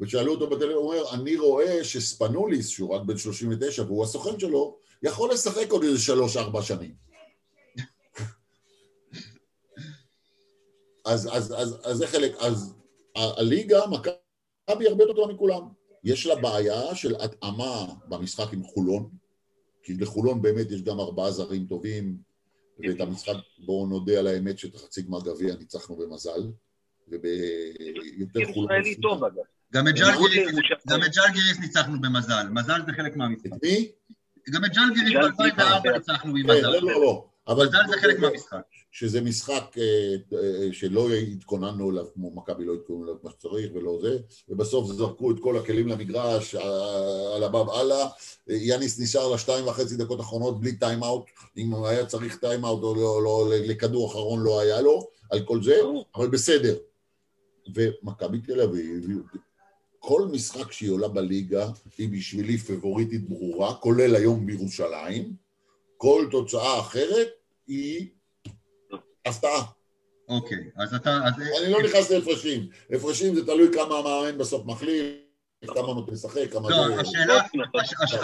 ושאלו אותו בטלוויזיה, הוא אומר, אני רואה שספנוליס, שהוא רק בן 39 והוא הסוכן שלו, יכול לשחק עוד איזה שלוש-ארבע שנים. אז, אז, אז, אז זה חלק, אז הליגה, מכבי הרבה יותר טובה מכולם. יש לה בעיה של התאמה במשחק עם חולון, כי לחולון באמת יש גם ארבעה זרים טובים, ואת המשחק, בואו נודה על האמת שאת החצי גמר גביע ניצחנו במזל, וביותר חולון... ישראלי טוב אגב. גם את ג'לגיריס ניצחנו במזל, מזל זה חלק מהמשחק. את מי? גם את ג'לגיריס ב-2004 ניצחנו במזל. לא, לא, לא. אבל זה חלק מהמשחק. שזה משחק אה, אה, שלא התכוננו אליו כמו מכבי לא התכוננו אליו כמו שצריך ולא זה, ובסוף זרקו את כל הכלים למגרש, על הבב הלאה, יאניס נשאר לשתיים וחצי דקות אחרונות בלי time-out, אם היה צריך time-out או לא, לא, לכדור אחרון לא היה לו, על כל זה, אבל בסדר. ומכבי תל אביב, כל משחק שהיא עולה בליגה היא בשבילי פבוריטית ברורה, כולל היום בירושלים, כל תוצאה אחרת היא הפתעה. אוקיי, אז אתה... אז... אני לא נכנס להפרשים. הפרשים זה תלוי כמה המאמן בסוף מחליף, כמה נותן לשחק, כמה... לא, השאלה,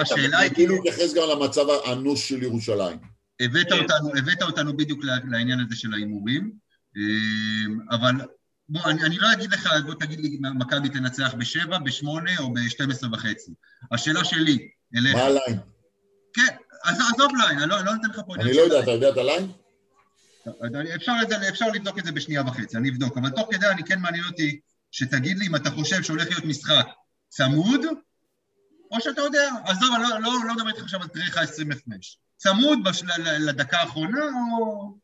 השאלה היא כאילו... להתייחס גם למצב האנוש של ירושלים. הבאת. אותנו, הבאת אותנו בדיוק לעניין הזה של ההימורים, אמ, אבל בוא, אני, אני לא אגיד לך, בוא תגיד לי, מכבי תנצח בשבע, בשמונה או בשתים עשרה וחצי. השאלה שלי, אליך... מה הליין? כן, עזוב ליין, אני לא, לא נותן לך פה... אני לא יודע, אתה יודע את הליין? אפשר, אפשר לבדוק את זה בשנייה וחצי, אני אבדוק, אבל תוך כדי אני כן מעניין אותי שתגיד לי אם אתה חושב שהולך להיות משחק צמוד, או שאתה יודע, עזוב, אני לא, לא, לא מדבר איתך עכשיו על לך 20 הפרש. צמוד בש, לדקה האחרונה, או...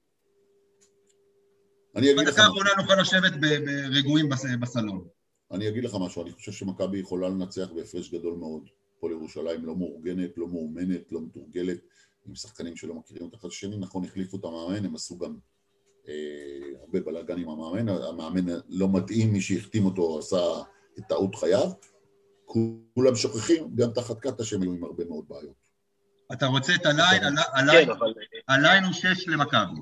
אני אגיד לך... בדקה האחרונה נוכל לשבת ברגועים בסלון. אני אגיד לך משהו, אני חושב שמכבי יכולה לנצח בהפרש גדול מאוד. פה לירושלים לא מאורגנת, לא מאומנת, לא מתורגלת. עם שחקנים שלא מכירים את אחד השני, נכון, החליפו את המאמן, הם עשו גם אה, הרבה בלאגן עם המאמן, המאמן לא מתאים, מי שהחתים אותו עשה את טעות חייו, כולם שוכחים, גם תחת קאטה שהם היו עם הרבה מאוד בעיות. אתה רוצה את הליין, כן, הליין הוא שש למכבי.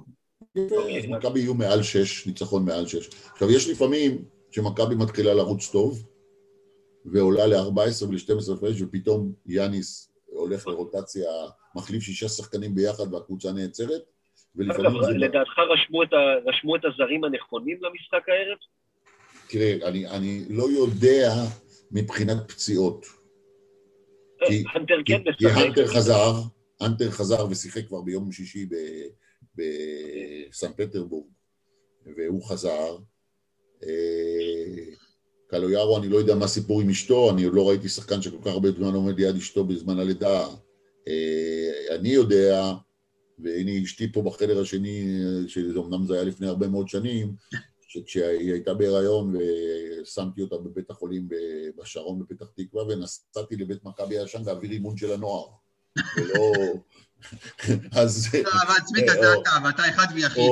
אז מכבי יהיו מעל שש, ניצחון מעל שש. עכשיו, יש לפעמים שמכבי מתחילה לרוץ טוב, ועולה ל-14 ול-12 הפרש, ופתאום יאניס הולך לרוטציה, מחליף שישה שחקנים ביחד והקבוצה נעצרת, זה... לדעתך רשמו את, ה, רשמו את הזרים הנכונים למשחק הערב? תראה, אני, אני לא יודע מבחינת פציעות. אה, כי, הנטר כן משחק. כי הנטר חזר, הנטר חזר ושיחק כבר ביום שישי בסן פטרבורג, והוא חזר. אה, קלויארו, אני לא יודע מה הסיפור עם אשתו, אני עוד לא ראיתי שחקן שכל כך הרבה זמן עומד ליד אשתו בזמן הלידה. אה, אני יודע, והנה אשתי פה בחדר השני, שאומנם זה היה לפני הרבה מאוד שנים, שכשהיא הייתה בהיריון ושמתי אותה בבית החולים בשרון בפתח תקווה ונסעתי לבית מכבי הישן להעביר אימון של הנוער. ולא... אז... לא, אבל צביקה, זה אתה, ואתה אחד ויחיד.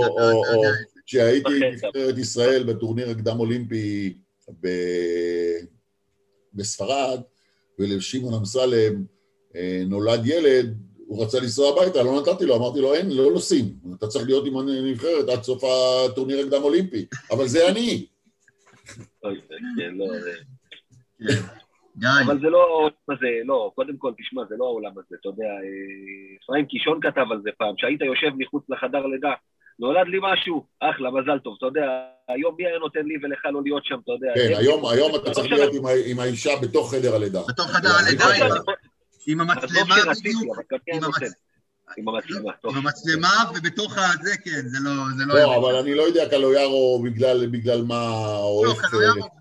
כשהייתי בנבחרת ישראל בטורניר הקדם אולימפי בספרד, ולשמעון אמסלם אה, נולד ילד, הוא רצה לנסוע הביתה, לא נתתי לו, אמרתי לו, אין, לא נוסעים, אתה צריך להיות עם הנבחרת עד סוף הטורניר הקדם אולימפי, אבל זה אני. כן, לא, אבל זה לא העולם הזה, לא, קודם כל, תשמע, זה לא העולם הזה, אתה יודע, אה, אפרים קישון כתב על זה פעם, שהיית יושב מחוץ לחדר לידה, נולד לי משהו, אחלה, מזל טוב, אתה יודע, היום מי היה נותן לי ולך לא להיות שם, אתה יודע. כן, היום, היום אתה צריך להיות עם האישה בתוך חדר הלידה. בתוך חדר הלידה, עם המצלמה בדיוק. עם המצלמה, עם המצלמה, ובתוך הזה, כן, זה לא... לא, לא, אבל אני לא יודע קלויארו בגלל מה... לא,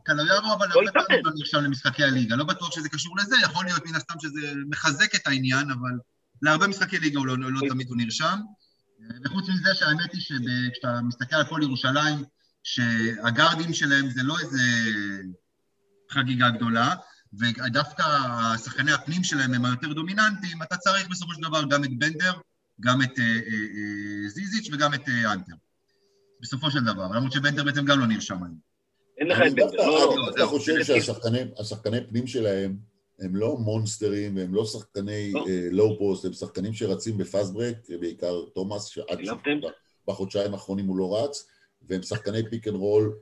קלויארו, אבל הרבה פעמים לא נרשם למשחקי הליגה, לא בטוח שזה קשור לזה, יכול להיות מן הסתם שזה מחזק את העניין, אבל להרבה משחקי ליגה לא, לא תמיד הוא נרשם. וחוץ מזה שהאמת היא שכשאתה מסתכל על כל ירושלים, שהגארדים שלהם זה לא איזה חגיגה גדולה, ודווקא שחקני הפנים שלהם הם היותר דומיננטיים, אתה צריך בסופו של דבר גם את בנדר, גם את אה, אה, אה, זיזיץ' וגם את אה, אנטר. בסופו של דבר, למרות שבנדר בעצם גם לא נרשם היום. אין לך את בנדר, לא, לא. אתה חושב שהשחקני פנים שלהם הם לא מונסטרים והם לא שחקני low לא. פוסט, הם שחקנים שרצים ב fast break, בעיקר תומאס, שעד בחודשיים האחרונים הוא לא רץ, והם שחקני pick and roll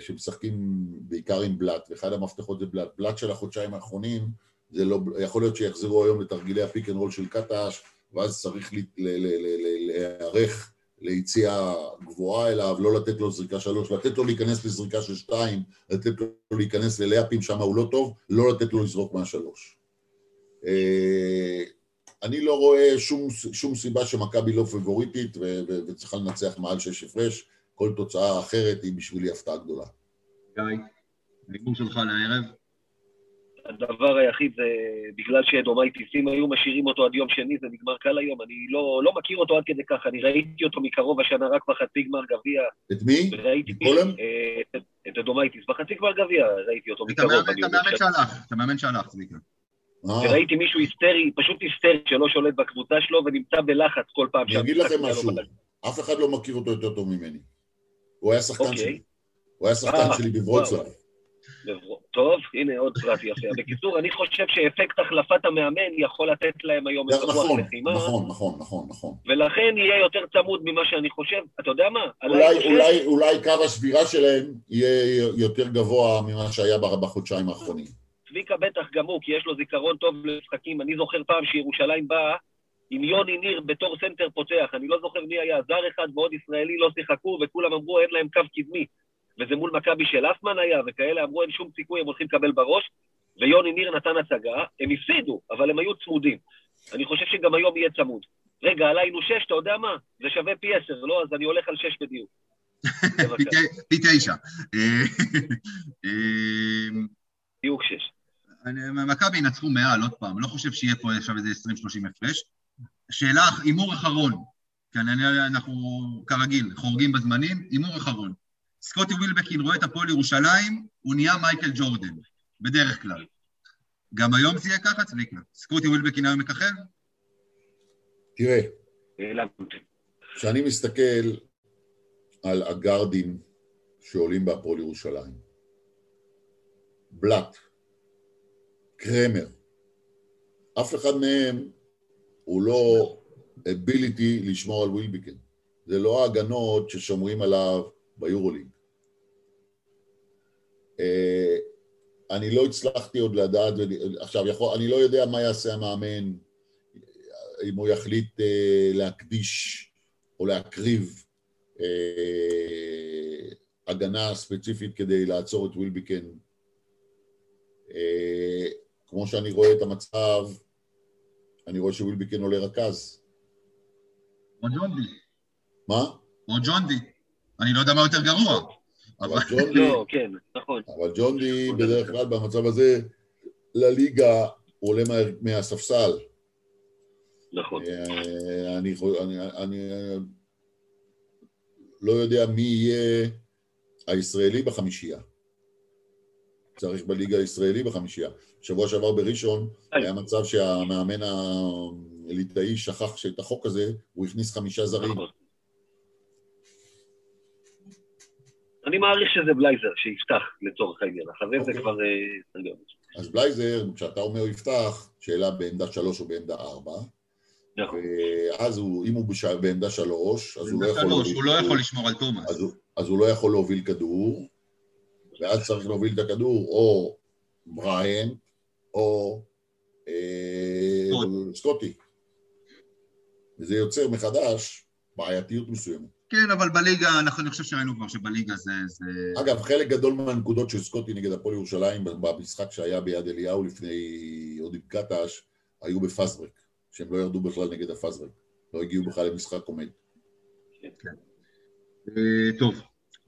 שמשחקים בעיקר עם בלאט, ואחד המפתחות זה בלאט. בלאט של החודשיים האחרונים, זה לא, יכול להיות שיחזרו היום לתרגילי ה pick and roll של קטש, ואז צריך להיערך ליציאה גבוהה אליו, לא לתת לו זריקה שלוש, לתת לו להיכנס לזריקה של שתיים, לתת לו להיכנס ללאפים, שם הוא לא טוב, לא לתת לו לזרוק מהשלוש. אה, אני לא רואה שום, שום סיבה שמכבי לא פבוריטית וצריכה לנצח מעל שש הפרש, כל תוצאה אחרת היא בשבילי הפתעה גדולה. גיא, ההימור שלך לערב? הדבר היחיד זה בגלל שאדומייטיס אם היו משאירים אותו עד יום שני, זה נגמר קל היום. אני לא, לא מכיר אותו עד כדי כך, אני ראיתי אותו מקרוב השנה רק בחצי גמר גביע. את מי? וראיתי גולם? אה, את, את אדומייטיס. בחצי גמר גביע ראיתי אותו את מקרוב. את המאמן שהלך, את המאמן שהלך, צביקה. אה, וראיתי מישהו היסטרי, פשוט היסטרי, שלא שולט בקבוצה שלו ונמצא בלחץ כל פעם. אני אגיד לכם משהו. אף אחד לא מכיר אותו יותר טוב ממני. הוא היה שחקן אוקיי. שלי. הוא היה שחקן אה, שלי בוורוצלב. טוב, הנה עוד פרט יפה. בקיצור, אני חושב שאפקט החלפת המאמן יכול לתת להם היום את רוח נכון, לחימה, נכון, נכון, נכון, נכון. ולכן יהיה יותר צמוד ממה שאני חושב. אתה יודע מה? אולי, חושב- אולי, אולי קו השבירה שלהם יהיה יותר גבוה ממה שהיה בחודשיים האחרונים. צביקה בטח גם הוא, כי יש לו זיכרון טוב למשחקים. אני זוכר פעם שירושלים באה עם יוני ניר בתור סנטר פותח. אני לא זוכר מי היה, זר אחד ועוד ישראלי לא שיחקו, וכולם אמרו אין להם קו קדמי. וזה מול מכבי של אסמן היה, וכאלה אמרו אין שום סיכוי, הם הולכים לקבל בראש. ויוני ניר נתן הצגה, הם הפסידו, אבל הם היו צמודים. אני חושב שגם היום יהיה צמוד. רגע, עליינו שש, אתה יודע מה? זה שווה פי עשר, לא? אז אני הולך על שש בדיוק. פי תשע. אה, אה, דיוק שש. מכבי ינצחו מעל, עוד פעם, לא חושב שיהיה פה עכשיו איזה 20-30 הפרש. שאלה, הימור אחרון, כי אני- אנחנו כרגיל חורגים בזמנים, הימור אחרון. סקוטי ווילבקין רואה את הפועל ירושלים, הוא נהיה מייקל ג'ורדן, בדרך כלל. גם היום זה יהיה ככה, צביקה? סקוטי ווילבקין היום מככב? תראה. כשאני מסתכל על הגארדים שעולים בהפועל ירושלים, בלאט, קרמר, אף אחד מהם הוא לא ability לשמור על ווילביקן. זה לא ההגנות ששומרים עליו ביורוליג. אה, אני לא הצלחתי עוד לדעת, עכשיו, יכול, אני לא יודע מה יעשה המאמן, אם הוא יחליט אה, להקדיש או להקריב אה, הגנה ספציפית כדי לעצור את ווילביקן. כמו שאני רואה את המצב, אני רואה שווילביקן עולה רכז. או ג'ונדי. מה? או ג'ונדי. אני לא יודע מה יותר גרוע. אבל אבל ג'ון די, לא, כן, נכון. אבל ג'ון די בדרך כלל במצב הזה, לליגה הוא עולה מה, מהספסל. נכון. אה, אני, אני, אני אה, לא יודע מי יהיה הישראלי בחמישייה. צריך בליגה הישראלי בחמישייה. שבוע שעבר בראשון היה מצב שהמאמן הליטאי שכח שאת החוק הזה, הוא הכניס חמישה זרים. נכון. אני מעריך שזה בלייזר שיפתח לצורך העניין, אחרי זה אוקיי. כבר... אה. אז בלייזר, כשאתה אומר יפתח, שאלה בעמדה שלוש או בעמדה ארבע, נכון. ואז הוא, אם הוא. בעמדה שלוש, אז הוא לא יכול... שלוש, הוא לא. יכול לשמור על תומאס. אז הוא, אז הוא לא יכול להוביל כדור, ואז צריך להוביל את הכדור או בריאן או אה, סקוט. סקוטי. וזה יוצר מחדש בעייתיות מסוימת. כן, אבל בליגה, אנחנו- אני חושב שראינו כבר שבליגה זה... זה... אגב, חלק גדול מהנקודות של סקוטי נגד הפועל ירושלים במשחק שהיה ביד אליהו לפני עוד עם קטש, היו בפסברק, שהם לא ירדו בכלל נגד הפסברק. לא הגיעו בכלל למשחק עומד. אה, טוב.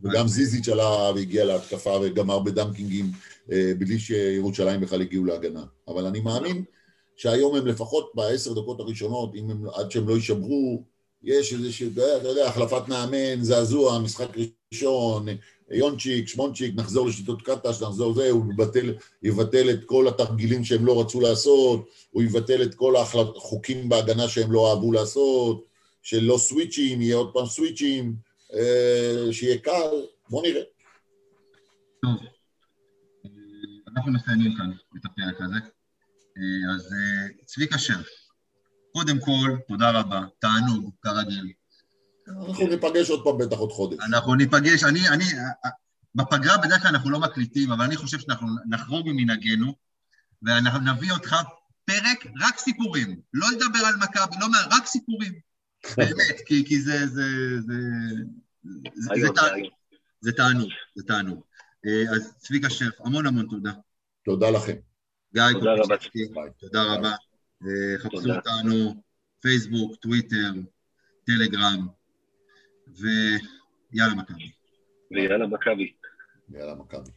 וגם זיזיץ' עלה והגיע להתקפה וגמר בדנקינגים אה, בלי שירושלים בכלל הגיעו להגנה. אבל אני מאמין שהיום הם לפחות בעשר דקות הראשונות, אם הם, עד שהם לא יישברו, יש איזשהו, אתה יודע, החלפת מאמן, זעזוע, משחק ראשון, יונצ'יק, שמונצ'יק, נחזור לשיטות קטש, נחזור זה, הוא יבטל, יבטל את כל התרגילים שהם לא רצו לעשות, הוא יבטל את כל החוקים בהגנה שהם לא אהבו לעשות, של לא סוויצ'ים, יהיה עוד פעם סוויצ'ים, אה, שיהיה קל, בוא נראה. טוב. אה, אנחנו מסיימים כאן את הפרק הזה. אה, אז צביקה שרף, קודם כל, תודה רבה, תענוג, כרגיל. אנחנו ניפגש עוד פעם בטח עוד חודש. אנחנו ניפגש, אני, אני, בפגרה בדרך כלל אנחנו לא מקליטים, אבל אני חושב שאנחנו נחרוג ממנהגנו, ואנחנו נביא אותך פרק רק סיפורים, לא לדבר על מכבי, לא, מה- רק סיפורים. באמת, כי, כי זה, זה, זה, זה, תענוג, זה תענוג. אה, אז צביקה שרף, המון המון תודה. תודה לכם. גיא תודה רבה. תודה רבה. חפשו. אותנו, פייסבוק, טוויטר, טלגרם, ויאללה מכבי. ויאללה מכבי. יאללה, מכבי.